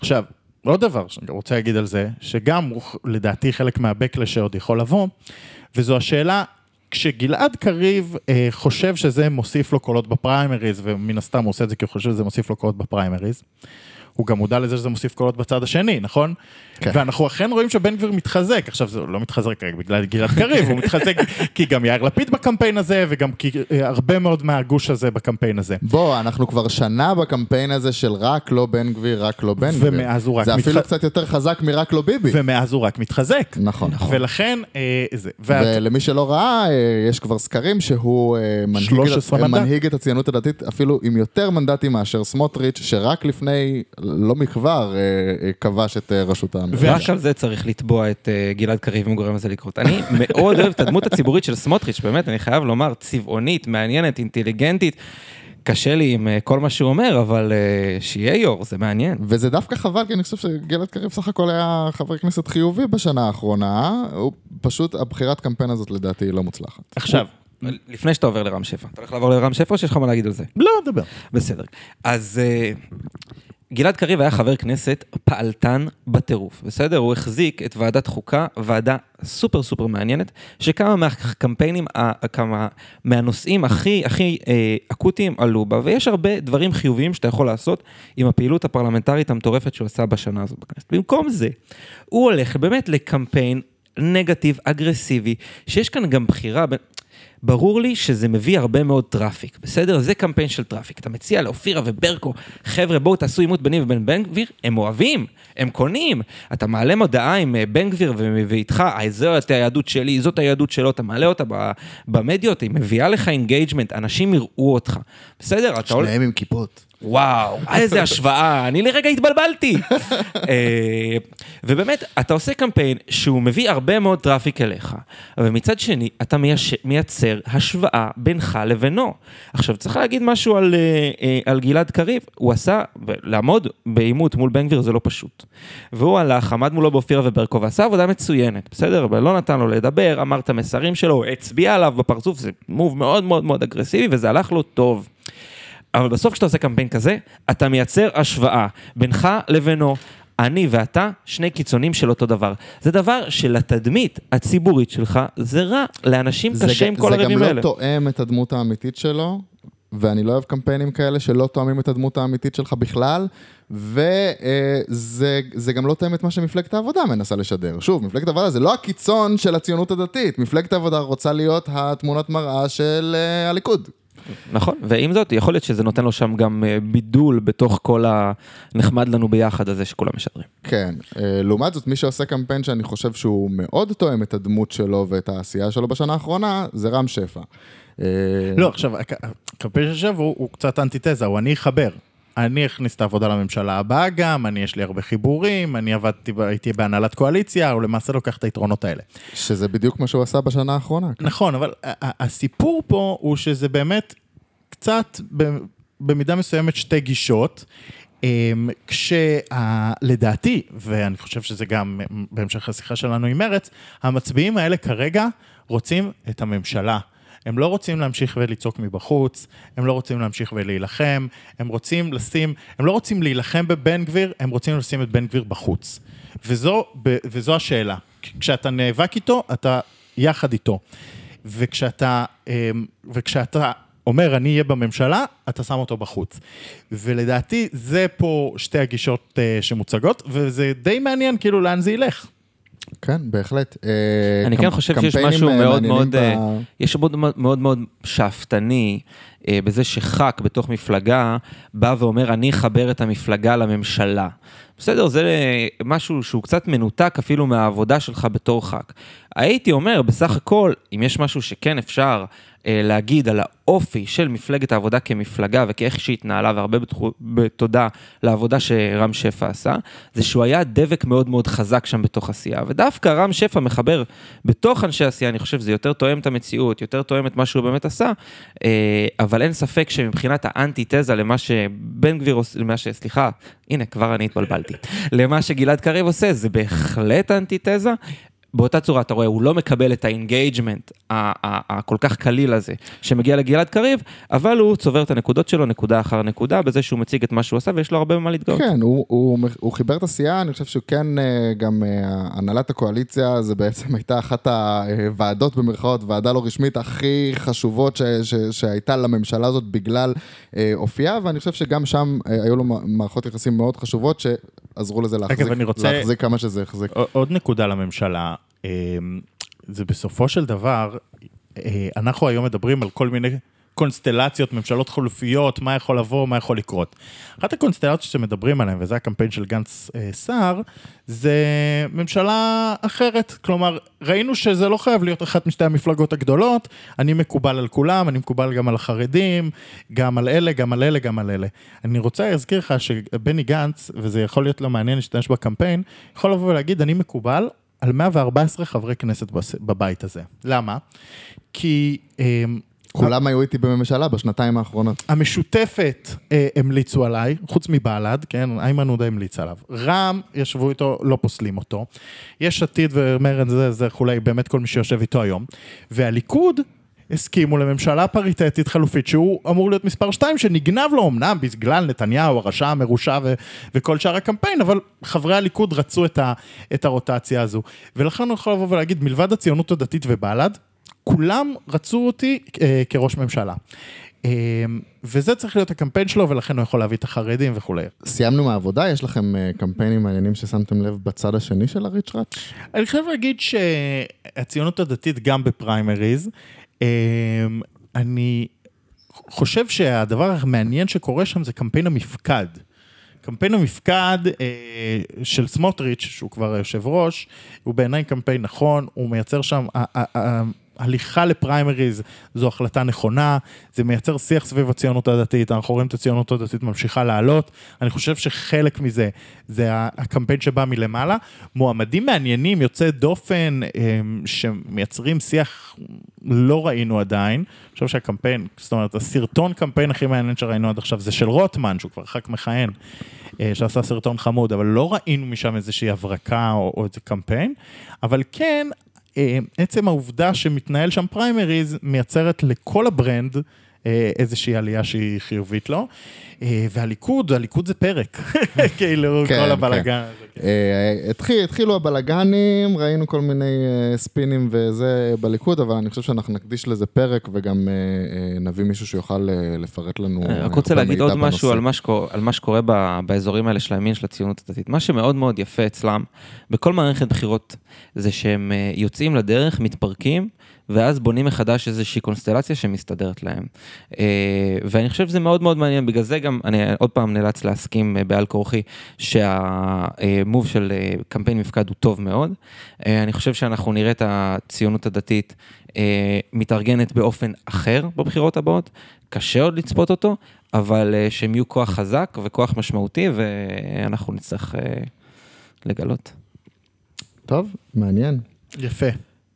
עכשיו, עוד דבר שאני רוצה להגיד על זה, שגם הוא לדעתי חלק מהבקלש שעוד יכול לבוא, וזו השאלה, כשגלעד קריב אה, חושב שזה מוסיף לו קולות בפריימריז, ומן הסתם הוא עושה את זה כי הוא חושב שזה מוסיף לו קולות בפריימריז, הוא גם מודע לזה שזה מוסיף קולות בצד השני, נכון? כן. ואנחנו אכן רואים שבן גביר מתחזק, עכשיו זה לא מתחזק רק בגלל גלעד קריב, הוא מתחזק כי גם יאיר לפיד בקמפיין הזה, וגם כי אה, הרבה מאוד מהגוש הזה בקמפיין הזה. בוא, אנחנו כבר שנה בקמפיין הזה של רק לא בן גביר, רק לא בן גביר. ומאז הוא רק זה אפילו מתח- קצת יותר חזק מרק לא ביבי. ומאז הוא רק מתחזק. נכון. ולכן, אה, זה, ואת, ולמי שלא ראה, אה, יש כבר סקרים שהוא אה, מנהיג, 13 את, מנדט. מנהיג את הציונות הדתית אפילו עם יותר מנדטים מאשר סמוטריץ', שרק לפני, לא מכבר, אה, אה, כבש את אה, ראשות הממשלה. רק על זה צריך לתבוע את אה, גלעד קריב אם גורם לזה לקרות. אני מאוד אוהב את הדמות הציבורית של סמוטריץ', באמת, אני חייב לומר, צבעונית, מעניינת, אינטליגנטית. קשה לי עם אה, כל מה שהוא אומר, אבל אה, שיהיה יו"ר, זה מעניין. וזה דווקא חבל, כי אני חושב שגלעד קריב סך הכל היה חבר כנסת חיובי בשנה האחרונה, הוא פשוט, הבחירת קמפיין הזאת לדעתי היא לא מוצלחת. עכשיו, לפני שאתה עובר לרם שפע, אתה הולך לעבור לרם שפע או שיש לך מה להגיד על זה? לא, דבר. בסדר. אז גלעד קריב היה חבר כנסת פעלתן בטירוף, בסדר? הוא החזיק את ועדת חוקה, ועדה סופר סופר מעניינת, שכמה מהקמפיינים, כמה מהנושאים הכי הכי אה, אקוטיים עלו בה, ויש הרבה דברים חיוביים שאתה יכול לעשות עם הפעילות הפרלמנטרית המטורפת שהוא עשה בשנה הזאת בכנסת. במקום זה, הוא הולך באמת לקמפיין נגטיב, אגרסיבי, שיש כאן גם בחירה בין... ברור לי שזה מביא הרבה מאוד traffic, בסדר? זה קמפיין של traffic. אתה מציע לאופירה וברקו, חבר'ה, בואו תעשו עימות ביני ובין בן גביר, הם אוהבים, הם קונים. אתה מעלה מודעה עם אה, בן גביר ואיתך, "אה, זאת היהדות שלי, זאת היהדות שלו, אתה מעלה אותה במדיות, היא מביאה לך engagement, אנשים יראו אותך. בסדר? שניהם עם כיפות. וואו, איזה השוואה, אני לרגע התבלבלתי. אה, ובאמת, אתה עושה קמפיין שהוא מביא הרבה מאוד traffic אליך, אבל מצד שני, אתה מייש... מייצר השוואה בינך לבינו. עכשיו, צריך להגיד משהו על, אה, אה, על גלעד קריב, הוא עשה, לעמוד בעימות מול בן גביר זה לא פשוט. והוא הלך, עמד מולו באופירה וברקו, ועשה עבודה מצוינת, בסדר? אבל לא נתן לו לדבר, אמר את המסרים שלו, הצביע עליו בפרצוף, זה move מאוד מאוד מאוד אגרסיבי, וזה הלך לו טוב. אבל בסוף כשאתה עושה קמפיין כזה, אתה מייצר השוואה בינך לבינו. אני ואתה, שני קיצונים של אותו דבר. זה דבר שלתדמית הציבורית שלך, זה רע. לאנשים זה קשה ג- עם כל זה הרבים גם האלה. לא תואם את הדמות האמיתית שלו, ואני לא אוהב קמפיינים כאלה שלא תואמים את הדמות האמיתית שלך בכלל, וזה גם לא תואם את מה שמפלגת העבודה מנסה לשדר. שוב, מפלגת העבודה זה לא הקיצון של הציונות הדתית, מפלגת העבודה רוצה להיות התמונת מראה של אה, הליכוד. נכון, ועם זאת, יכול להיות שזה נותן לו שם גם אה, בידול בתוך כל הנחמד לנו ביחד הזה שכולם משדרים. כן, אה, לעומת זאת, מי שעושה קמפיין שאני חושב שהוא מאוד תואם את הדמות שלו ואת העשייה שלו בשנה האחרונה, זה רם שפע. אה, לא, עכשיו, הק- הקמפיין של שבע הוא, הוא קצת אנטיתזה, הוא אני אחבר. אני אכניס את העבודה לממשלה הבאה גם, אני יש לי הרבה חיבורים, אני עבדתי, הייתי בהנהלת קואליציה, הוא למעשה לוקח את היתרונות האלה. שזה בדיוק מה שהוא עשה בשנה האחרונה. כן. נכון, אבל הסיפור פה הוא שזה באמת קצת, במידה מסוימת, שתי גישות. אמ, כשלדעתי, ואני חושב שזה גם בהמשך השיחה שלנו עם מרץ, המצביעים האלה כרגע רוצים את הממשלה. הם לא רוצים להמשיך ולצעוק מבחוץ, הם לא רוצים להמשיך ולהילחם, הם רוצים לשים, הם לא רוצים להילחם בבן גביר, הם רוצים לשים את בן גביר בחוץ. וזו, וזו השאלה. כשאתה נאבק איתו, אתה יחד איתו. וכשאתה, אמ, וכשאתה אומר, אני אהיה בממשלה, אתה שם אותו בחוץ. ולדעתי, זה פה שתי הגישות אה, שמוצגות, וזה די מעניין כאילו לאן זה ילך. כן, בהחלט. אה, אני כן חושב שיש משהו אה, מאוד מאוד, אה, יש מאוד מאוד מאוד שאפתני בזה שח"כ בתוך מפלגה בא ואומר, אני אחבר את המפלגה לממשלה. בסדר, זה משהו שהוא קצת מנותק אפילו מהעבודה שלך בתור ח"כ. הייתי אומר, בסך הכל, אם יש משהו שכן אפשר להגיד על האופי של מפלגת העבודה כמפלגה וכאיך שהיא התנהלה, והרבה בתודה לעבודה שרם שפע עשה, זה שהוא היה דבק מאוד מאוד חזק שם בתוך עשייה. ודווקא רם שפע מחבר בתוך אנשי עשייה, אני חושב שזה יותר תואם את המציאות, יותר תואם את מה שהוא באמת עשה, אה, אבל אין ספק שמבחינת האנטיתזה למה שבן גביר עושה, למה ש... סליחה, הנה, כבר אני התבלבלתי. למה שגלעד קריב עושה, זה בהחלט אנטיתזה. באותה צורה, אתה רואה, הוא לא מקבל את ה engagement הכל כך קליל הזה שמגיע לגלעד קריב, אבל הוא צובר את הנקודות שלו נקודה אחר נקודה, בזה שהוא מציג את מה שהוא עשה ויש לו הרבה במה להתגאות. כן, הוא, הוא, הוא חיבר את הסיעה, אני חושב שהוא כן, אה, גם אה, הנהלת הקואליציה, זה בעצם הייתה אחת הוועדות במרכאות, ועדה לא רשמית הכי חשובות ש, ש, שהייתה לממשלה הזאת בגלל אה, אופייה, ואני חושב שגם שם אה, היו לו מערכות יחסים מאוד חשובות שעזרו לזה להחזיק, אני רוצה- להחזיק כמה שזה החזיק. עוד נקודה לממשלה, זה בסופו של דבר, אה, אנחנו היום מדברים על כל מיני קונסטלציות, ממשלות חלופיות, מה יכול לבוא, מה יכול לקרות. אחת הקונסטלציות שמדברים עליהן, וזה הקמפיין של גנץ אה, סער, זה ממשלה אחרת. כלומר, ראינו שזה לא חייב להיות אחת משתי המפלגות הגדולות, אני מקובל על כולם, אני מקובל גם על החרדים, גם על אלה, גם על אלה, גם על אלה. אני רוצה להזכיר לך שבני גנץ, וזה יכול להיות לא מעניין להשתמש בקמפיין, יכול לבוא ולהגיד, אני מקובל על 114 חברי כנסת בבית הזה. למה? כי... אמ, כולם היו איתי בממשלה בשנתיים האחרונות. המשותפת אה, המליצו עליי, חוץ מבל"ד, כן, איימן עודה המליץ עליו. רע"מ, ישבו איתו, לא פוסלים אותו. יש עתיד ומרד זה, זה וכולי, באמת כל מי שיושב איתו היום. והליכוד הסכימו לממשלה פריטטית חלופית שהוא אמור להיות מספר 2 שנגנב לו אמנם בגלל נתניהו הרשע המרושע ו- וכל שאר הקמפיין, אבל חברי הליכוד רצו את, ה- את הרוטציה הזו. ולכן אני יכול לבוא ולהגיד, מלבד הציונות הדתית ובל"ד, כולם רצו אותי אה, כראש ממשלה. אה, וזה צריך להיות הקמפיין שלו, ולכן הוא יכול להביא את החרדים וכולי. סיימנו מהעבודה, יש לכם אה, קמפיינים מעניינים ששמתם לב בצד השני של הריצ'ראץ'? אני חייב להגיד שהציונות הדתית גם בפריימריז, אני חושב שהדבר המעניין שקורה שם זה קמפיין המפקד. קמפיין המפקד אה, של סמוטריץ', שהוא כבר היושב ראש, הוא בעיניי קמפיין נכון, הוא מייצר שם, הליכה לפריימריז זו החלטה נכונה, זה מייצר שיח סביב הציונות הדתית, אנחנו רואים את הציונות הדתית ממשיכה לעלות, אני חושב שחלק מזה זה הקמפיין שבא מלמעלה. מועמדים מעניינים, יוצאי דופן, שמייצרים שיח, לא ראינו עדיין. אני חושב שהקמפיין, זאת אומרת, הסרטון קמפיין הכי מעניין שראינו עד עכשיו זה של רוטמן, שהוא כבר ח"כ מכהן, אה, שעשה סרטון חמוד, אבל לא ראינו משם איזושהי הברקה או, או איזה קמפיין, אבל כן, עצם העובדה שמתנהל שם פריימריז, מייצרת לכל ה brand אה, איזושהי עלייה שהיא חיובית לו. אה, והליכוד, הליכוד זה פרק, כאילו, כן, כל כן. הבלאגן הזה. אה, התחיל, התחילו הבלגנים, ראינו כל מיני אה, ספינים וזה בליכוד, אבל אני חושב שאנחנו נקדיש לזה פרק וגם אה, אה, נביא מישהו שיוכל אה, לפרט לנו אני רק אה, רוצה להגיד עוד משהו. על מה, שקורה, על מה שקורה ב, באזורים האלה של הימין של הציונות הדתית. מה שמאוד מאוד יפה אצלם, בכל מערכת בחירות, זה שהם אה, יוצאים לדרך, מתפרקים, ואז בונים מחדש איזושהי קונסטלציה שמסתדרת להם. אה, ואני חושב שזה מאוד מאוד מעניין, בגלל זה גם אני עוד פעם נאלץ להסכים אה, בעל כורחי שהמוב של אה, קמפיין מפקד הוא טוב מאוד. אני חושב שאנחנו נראה את הציונות הדתית מתארגנת באופן אחר בבחירות הבאות. קשה עוד לצפות אותו, אבל שהם יהיו כוח חזק וכוח משמעותי, ואנחנו נצטרך לגלות. טוב, מעניין. יפה.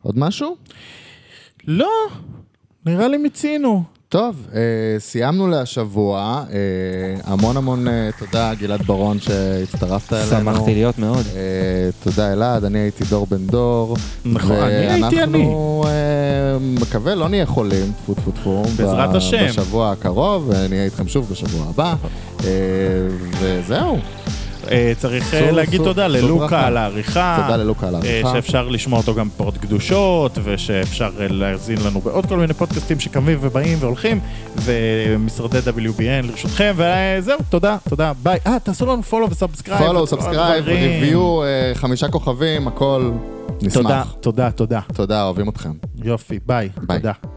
עוד משהו? לא, נראה לי מיצינו. טוב, אה, סיימנו להשבוע, אה, המון המון אה, תודה גלעד ברון שהצטרפת אלינו. שמחתי להיות מאוד. אה, תודה אלעד, אני הייתי דור בן דור. נכון, אני הייתי אני. ואנחנו אה, מקווה לא נהיה חולים, טפו טפו טפו. בעזרת ב- השם. בשבוע הקרוב, ונהיה איתכם שוב בשבוע הבא. אה, וזהו, צריך אה, להגיד תודה ללוקה. על העריכה. תודה ללוקה על אה, העריכה. שאפשר לשמוע אותו גם בפורט קדושות, ושאפשר אה, להאזין לנו בעוד כל מיני פודקאסטים שקמים ובאים והולכים, ומשרדי WBN לרשותכם, וזהו, תודה, תודה, ביי. אה, תעשו לנו follow ו subscribe. follow, subscribe. review, אה, חמישה כוכבים, הכל תודה, נשמח. תודה, תודה. תודה, אוהבים אתכם. יופי, ביי. ביי. תודה.